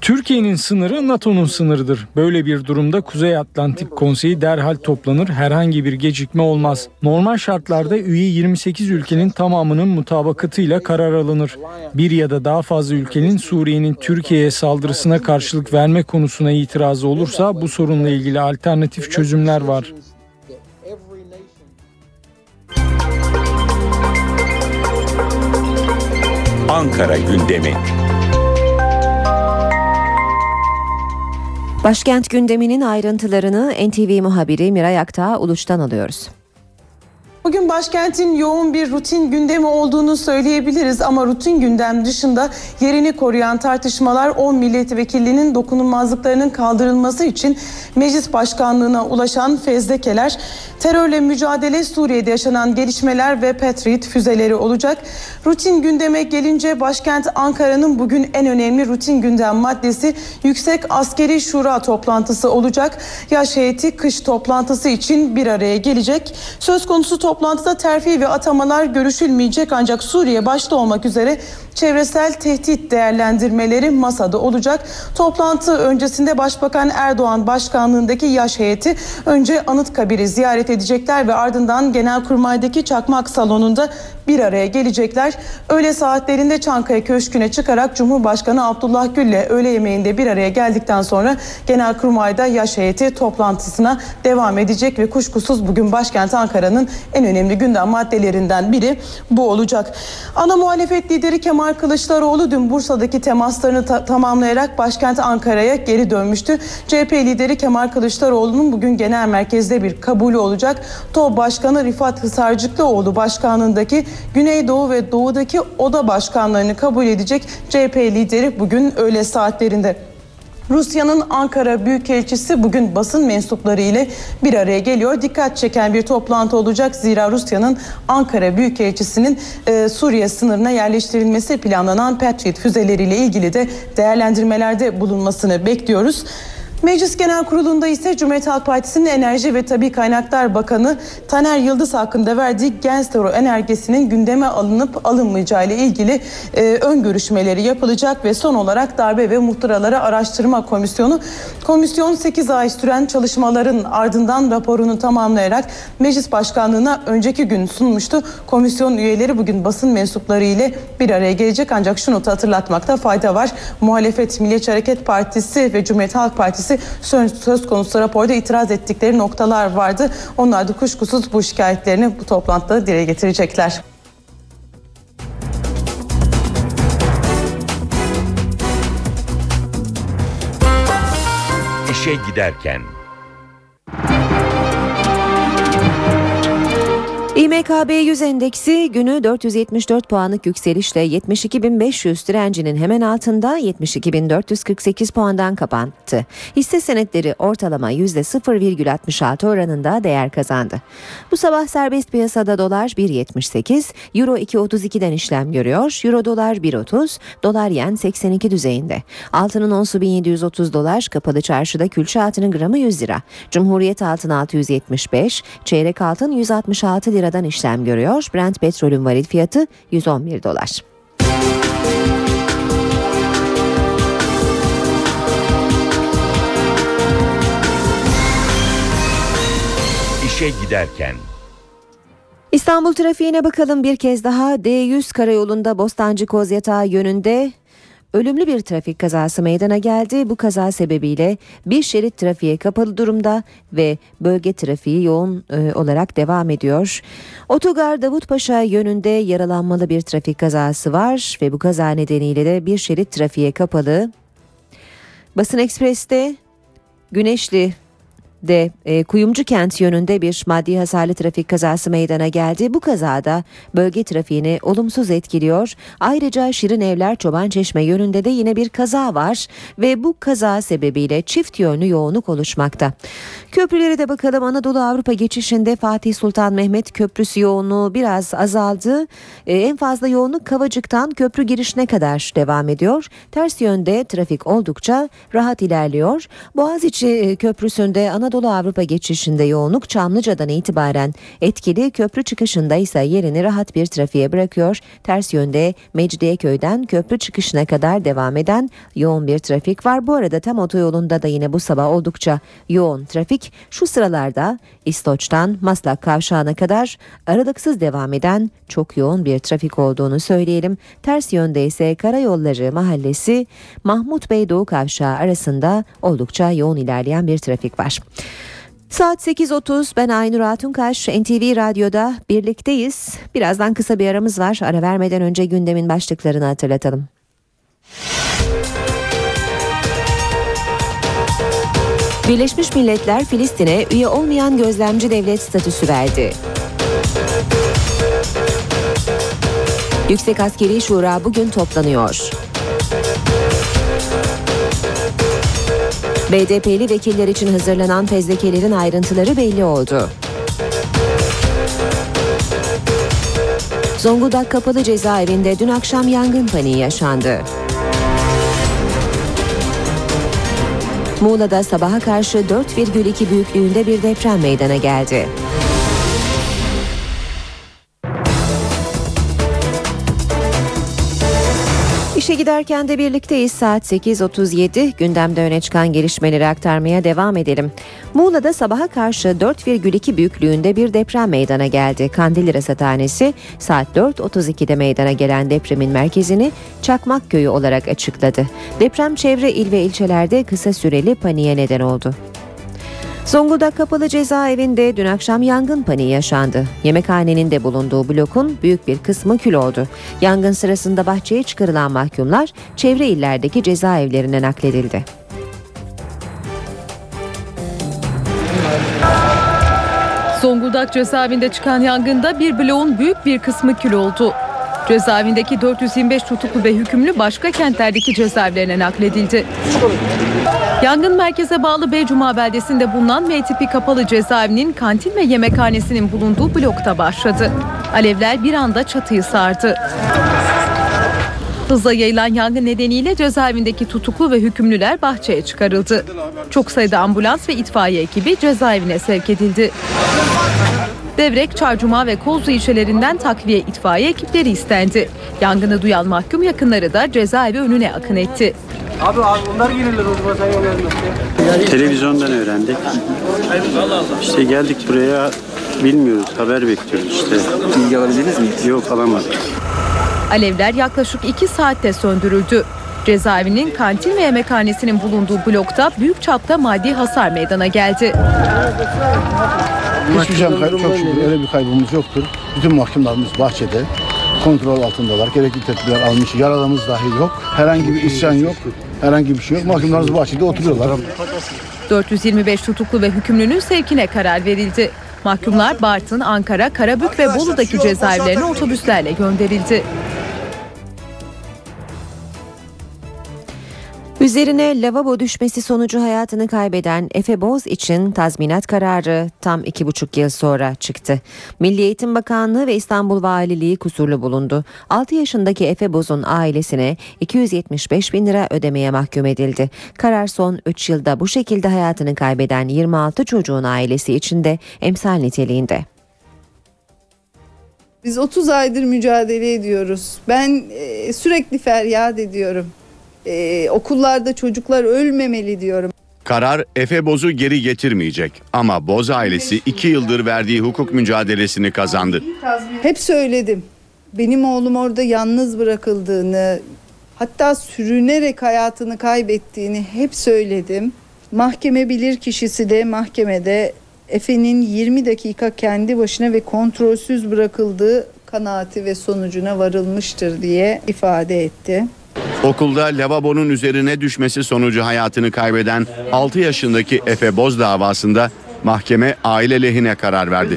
Türkiye'nin sınırı NATO'nun sınırıdır. Böyle bir durumda Kuzey Atlantik Konseyi derhal toplanır. Herhangi bir gecikme olmaz. Normal şartlarda üye 28 ülkenin tamamının mutabakatıyla karar alınır. Bir ya da daha fazla ülkenin Suriye'nin Türkiye'ye saldırısına karşılık verme konusuna itirazı olursa bu sorunla ilgili alternatif çözümler var. Ankara gündemi. Başkent gündeminin ayrıntılarını NTV muhabiri Miray Aktağ Uluç'tan alıyoruz. Bugün başkentin yoğun bir rutin gündemi olduğunu söyleyebiliriz ama rutin gündem dışında yerini koruyan tartışmalar 10 milletvekilinin dokunulmazlıklarının kaldırılması için meclis başkanlığına ulaşan fezlekeler, terörle mücadele Suriye'de yaşanan gelişmeler ve Patriot füzeleri olacak. Rutin gündeme gelince başkent Ankara'nın bugün en önemli rutin gündem maddesi Yüksek Askeri Şura toplantısı olacak. Yaş heyeti kış toplantısı için bir araya gelecek. Söz konusu toplantıda terfi ve atamalar görüşülmeyecek ancak Suriye başta olmak üzere çevresel tehdit değerlendirmeleri masada olacak. Toplantı öncesinde Başbakan Erdoğan başkanlığındaki yaş heyeti önce Anıtkabir'i ziyaret edecekler ve ardından Genelkurmay'daki Çakmak Salonu'nda bir araya gelecekler. Öğle saatlerinde Çankaya Köşkü'ne çıkarak Cumhurbaşkanı Abdullah Gül'le öğle yemeğinde bir araya geldikten sonra Genelkurmay'da yaş heyeti toplantısına devam edecek ve kuşkusuz bugün başkent Ankara'nın en önemli gündem maddelerinden biri bu olacak. Ana muhalefet lideri Kemal Kılıçdaroğlu dün Bursa'daki temaslarını ta- tamamlayarak başkent Ankara'ya geri dönmüştü. CHP lideri Kemal Kılıçdaroğlu'nun bugün genel merkezde bir kabulü olacak. TOB Başkanı Rifat Hısarcıklıoğlu başkanlığındaki Güneydoğu ve Doğu'daki oda başkanlarını kabul edecek CHP lideri bugün öğle saatlerinde. Rusya'nın Ankara Büyükelçisi bugün basın mensupları ile bir araya geliyor. Dikkat çeken bir toplantı olacak. Zira Rusya'nın Ankara Büyükelçisi'nin e, Suriye sınırına yerleştirilmesi planlanan Patriot füzeleriyle ilgili de değerlendirmelerde bulunmasını bekliyoruz. Meclis Genel Kurulu'nda ise Cumhuriyet Halk Partisi'nin Enerji ve Tabi Kaynaklar Bakanı Taner Yıldız hakkında verdiği Genstoro önergesinin gündeme alınıp alınmayacağı ile ilgili e, ön görüşmeleri yapılacak ve son olarak Darbe ve Muhtıraları Araştırma Komisyonu komisyon 8 ay süren çalışmaların ardından raporunu tamamlayarak Meclis Başkanlığı'na önceki gün sunmuştu. Komisyon üyeleri bugün basın mensupları ile bir araya gelecek ancak şu notu hatırlatmakta fayda var. Muhalefet Milliyetçi Hareket Partisi ve Cumhuriyet Halk Partisi söz, söz konusu raporda itiraz ettikleri noktalar vardı. Onlar da kuşkusuz bu şikayetlerini bu toplantıda dile getirecekler. İşe giderken. İMKB 100 endeksi günü 474 puanlık yükselişle 72.500 direncinin hemen altında 72.448 puandan kapattı. Hisse senetleri ortalama %0,66 oranında değer kazandı. Bu sabah serbest piyasada dolar 1.78, euro 2.32'den işlem görüyor, euro dolar 1.30, dolar yen 82 düzeyinde. Altının onsu 1730 dolar, kapalı çarşıda külçe altının gramı 100 lira. Cumhuriyet altın 675, çeyrek altın 166 liradan işlem görüyor. Brent petrolün varil fiyatı 111 dolar. İşe giderken. İstanbul trafiğine bakalım bir kez daha. D100 karayolunda Bostancı Kozyatağı yönünde ölümlü bir trafik kazası meydana geldi. Bu kaza sebebiyle bir şerit trafiğe kapalı durumda ve bölge trafiği yoğun e, olarak devam ediyor. Otogar Davutpaşa yönünde yaralanmalı bir trafik kazası var ve bu kaza nedeniyle de bir şerit trafiğe kapalı. Basın Ekspres'te Güneşli de e, Kuyumcu kent yönünde bir maddi hasarlı trafik kazası meydana geldi. Bu kazada bölge trafiğini olumsuz etkiliyor. Ayrıca Şirin Evler Çoban Çeşme yönünde de yine bir kaza var ve bu kaza sebebiyle çift yönlü yoğunluk oluşmakta. Köprülere de bakalım Anadolu Avrupa geçişinde Fatih Sultan Mehmet Köprüsü yoğunluğu biraz azaldı. E, en fazla yoğunluk Kavacık'tan köprü girişine kadar devam ediyor. Ters yönde trafik oldukça rahat ilerliyor. Boğaziçi e, Köprüsü'nde Anadolu Anadolu Avrupa geçişinde yoğunluk Çamlıca'dan itibaren etkili köprü çıkışında ise yerini rahat bir trafiğe bırakıyor. Ters yönde Mecidiyeköy'den köprü çıkışına kadar devam eden yoğun bir trafik var. Bu arada tam otoyolunda da yine bu sabah oldukça yoğun trafik şu sıralarda İstoç'tan Maslak Kavşağı'na kadar aralıksız devam eden çok yoğun bir trafik olduğunu söyleyelim. Ters yönde ise Karayolları Mahallesi Mahmut Bey Doğu Kavşağı arasında oldukça yoğun ilerleyen bir trafik var. Saat 8.30 ben Aynur Hatunkaş NTV Radyo'da birlikteyiz. Birazdan kısa bir aramız var. Ara vermeden önce gündemin başlıklarını hatırlatalım. Birleşmiş Milletler Filistin'e üye olmayan gözlemci devlet statüsü verdi. Yüksek Askeri Şura bugün toplanıyor. BDP'li vekiller için hazırlanan fezlekelerin ayrıntıları belli oldu. Zonguldak Kapalı Cezaevinde dün akşam yangın paniği yaşandı. Muğla'da sabaha karşı 4,2 büyüklüğünde bir deprem meydana geldi. İşe giderken de birlikteyiz saat 8.37 gündemde öne çıkan gelişmeleri aktarmaya devam edelim. Muğla'da sabaha karşı 4,2 büyüklüğünde bir deprem meydana geldi. Kandilli Rasathanesi saat 4.32'de meydana gelen depremin merkezini Çakmak Köyü olarak açıkladı. Deprem çevre il ve ilçelerde kısa süreli paniğe neden oldu. Zonguldak Kapalı Cezaevinde dün akşam yangın paniği yaşandı. Yemekhanenin de bulunduğu blokun büyük bir kısmı kül oldu. Yangın sırasında bahçeye çıkarılan mahkumlar çevre illerdeki cezaevlerine nakledildi. Zonguldak cezaevinde çıkan yangında bir bloğun büyük bir kısmı kül oldu. Cezaevindeki 425 tutuklu ve hükümlü başka kentlerdeki cezaevlerine nakledildi. Yangın merkeze bağlı Beycuma beldesinde bulunan M tipi kapalı cezaevinin kantin ve yemekhanesinin bulunduğu blokta başladı. Alevler bir anda çatıyı sardı. Hızla yayılan yangın nedeniyle cezaevindeki tutuklu ve hükümlüler bahçeye çıkarıldı. Çok sayıda ambulans ve itfaiye ekibi cezaevine sevk edildi. Devrek, Çarcuma ve Kozlu ilçelerinden takviye itfaiye ekipleri istendi. Yangını duyan mahkum yakınları da cezaevi önüne akın etti. Abi abi bunlar gelirler o zaman sen yollarına. Televizyondan öğrendik. İşte geldik buraya bilmiyoruz haber bekliyoruz işte. Bilgi alabildiniz mi? Yok alamadık. Alevler yaklaşık 2 saatte söndürüldü. Cezaevinin kantin ve yemekhanesinin bulunduğu blokta büyük çapta maddi hasar meydana geldi. Hiçbir şey kay- çok şükür öyle bir kaybımız yoktur. Bütün mahkumlarımız bahçede kontrol altındalar. Gerekli tedbirler almış. Yaralımız dahi yok. Herhangi bir isyan yok. Herhangi bir şey yok. Mahkumlarımız bahçede oturuyorlar. 425 tutuklu ve hükümlünün sevkine karar verildi. Mahkumlar Bartın, Ankara, Karabük ve Bolu'daki cezaevlerine otobüslerle gönderildi. Üzerine lavabo düşmesi sonucu hayatını kaybeden Efe Boz için tazminat kararı tam iki buçuk yıl sonra çıktı. Milli Eğitim Bakanlığı ve İstanbul Valiliği kusurlu bulundu. 6 yaşındaki Efe Boz'un ailesine 275 bin lira ödemeye mahkum edildi. Karar son 3 yılda bu şekilde hayatını kaybeden 26 çocuğun ailesi için de emsal niteliğinde. Biz 30 aydır mücadele ediyoruz. Ben e, sürekli feryat ediyorum. E, okullarda çocuklar ölmemeli diyorum. Karar Efe Boz'u geri getirmeyecek ama Boz ailesi iki yıldır verdiği hukuk mücadelesini kazandı. Hep söyledim. Benim oğlum orada yalnız bırakıldığını, hatta sürünerek hayatını kaybettiğini hep söyledim. Mahkeme bilir kişisi de mahkemede Efe'nin 20 dakika kendi başına ve kontrolsüz bırakıldığı kanaati ve sonucuna varılmıştır diye ifade etti. Okulda lavabonun üzerine düşmesi sonucu hayatını kaybeden 6 yaşındaki Efe Boz davasında mahkeme aile lehine karar verdi.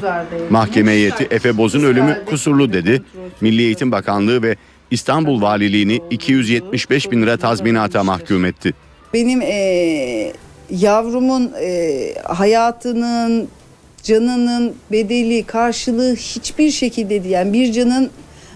Mahkeme heyeti Efe Boz'un ölümü kusurlu dedi. Milli Eğitim Bakanlığı ve İstanbul Valiliğini 275 bin lira tazminata mahkum etti. Benim eee, yavrumun eee, hayatının, canının bedeli, karşılığı hiçbir şekilde. Yani bir canın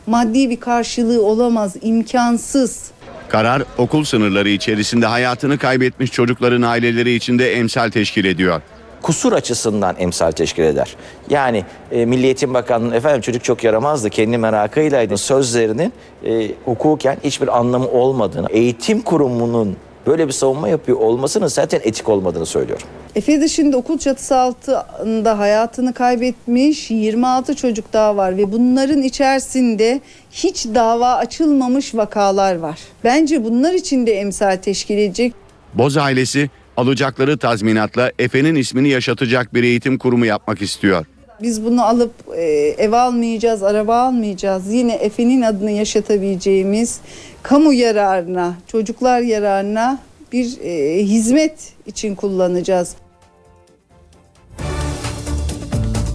maddi bir karşılığı olamaz, imkansız. Karar okul sınırları içerisinde hayatını kaybetmiş çocukların aileleri için de emsal teşkil ediyor. kusur açısından emsal teşkil eder. Yani e, Milli Eğitim Bakanlığı'nın efendim çocuk çok yaramazdı kendi merakıylaydı sözlerinin e, hukuken hiçbir anlamı olmadığını, eğitim kurumunun böyle bir savunma yapıyor olmasının zaten etik olmadığını söylüyorum. Efe dışında okul çatısı altında hayatını kaybetmiş 26 çocuk daha var ve bunların içerisinde hiç dava açılmamış vakalar var. Bence bunlar için de emsal teşkil edecek. Boz ailesi alacakları tazminatla Efe'nin ismini yaşatacak bir eğitim kurumu yapmak istiyor. Biz bunu alıp e, ev almayacağız, araba almayacağız. Yine Efe'nin adını yaşatabileceğimiz kamu yararına, çocuklar yararına bir e, hizmet için kullanacağız.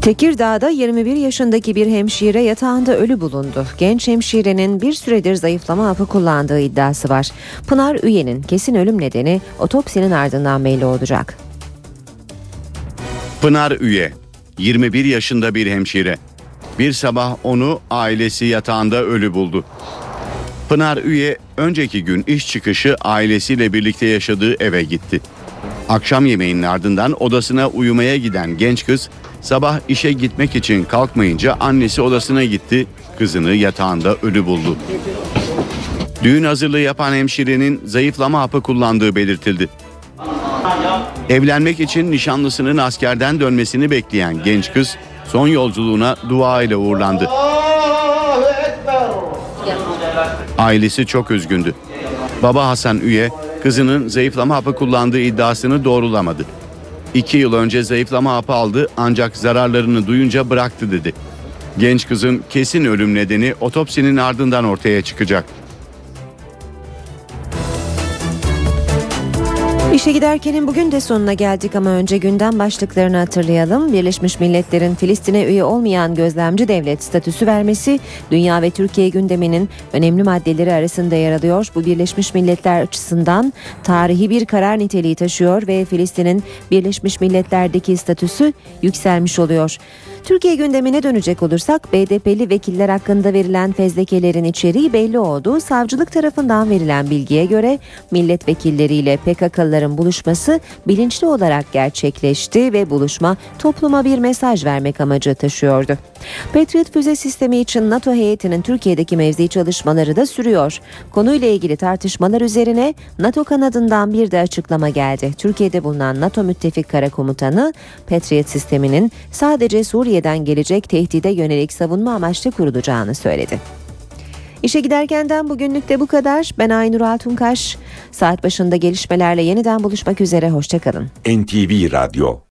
Tekirdağ'da 21 yaşındaki bir hemşire yatağında ölü bulundu. Genç hemşirenin bir süredir zayıflama hapı kullandığı iddiası var. Pınar Üye'nin kesin ölüm nedeni otopsinin ardından belli olacak. Pınar Üye, 21 yaşında bir hemşire. Bir sabah onu ailesi yatağında ölü buldu. Pınar Üye önceki gün iş çıkışı ailesiyle birlikte yaşadığı eve gitti. Akşam yemeğinin ardından odasına uyumaya giden genç kız sabah işe gitmek için kalkmayınca annesi odasına gitti, kızını yatağında ölü buldu. Düğün hazırlığı yapan hemşirenin zayıflama hapı kullandığı belirtildi. Evlenmek için nişanlısının askerden dönmesini bekleyen genç kız son yolculuğuna dua ile uğurlandı. Ailesi çok üzgündü. Baba Hasan Üye kızının zayıflama hapı kullandığı iddiasını doğrulamadı. İki yıl önce zayıflama hapı aldı ancak zararlarını duyunca bıraktı dedi. Genç kızın kesin ölüm nedeni otopsinin ardından ortaya çıkacak. İşe giderkenin bugün de sonuna geldik ama önce gündem başlıklarını hatırlayalım. Birleşmiş Milletler'in Filistin'e üye olmayan gözlemci devlet statüsü vermesi dünya ve Türkiye gündeminin önemli maddeleri arasında yer alıyor. Bu Birleşmiş Milletler açısından tarihi bir karar niteliği taşıyor ve Filistin'in Birleşmiş Milletler'deki statüsü yükselmiş oluyor. Türkiye gündemine dönecek olursak BDP'li vekiller hakkında verilen fezlekelerin içeriği belli oldu. Savcılık tarafından verilen bilgiye göre milletvekilleriyle PKK'lıların buluşması bilinçli olarak gerçekleşti ve buluşma topluma bir mesaj vermek amacı taşıyordu. Patriot füze sistemi için NATO heyetinin Türkiye'deki mevzi çalışmaları da sürüyor. Konuyla ilgili tartışmalar üzerine NATO kanadından bir de açıklama geldi. Türkiye'de bulunan NATO müttefik kara komutanı Patriot sisteminin sadece Suriye'den gelecek tehdide yönelik savunma amaçlı kurulacağını söyledi. İşe giderkenden bugünlük de bu kadar. Ben Aynur Altunkaş. Saat başında gelişmelerle yeniden buluşmak üzere. Hoşçakalın. NTV Radyo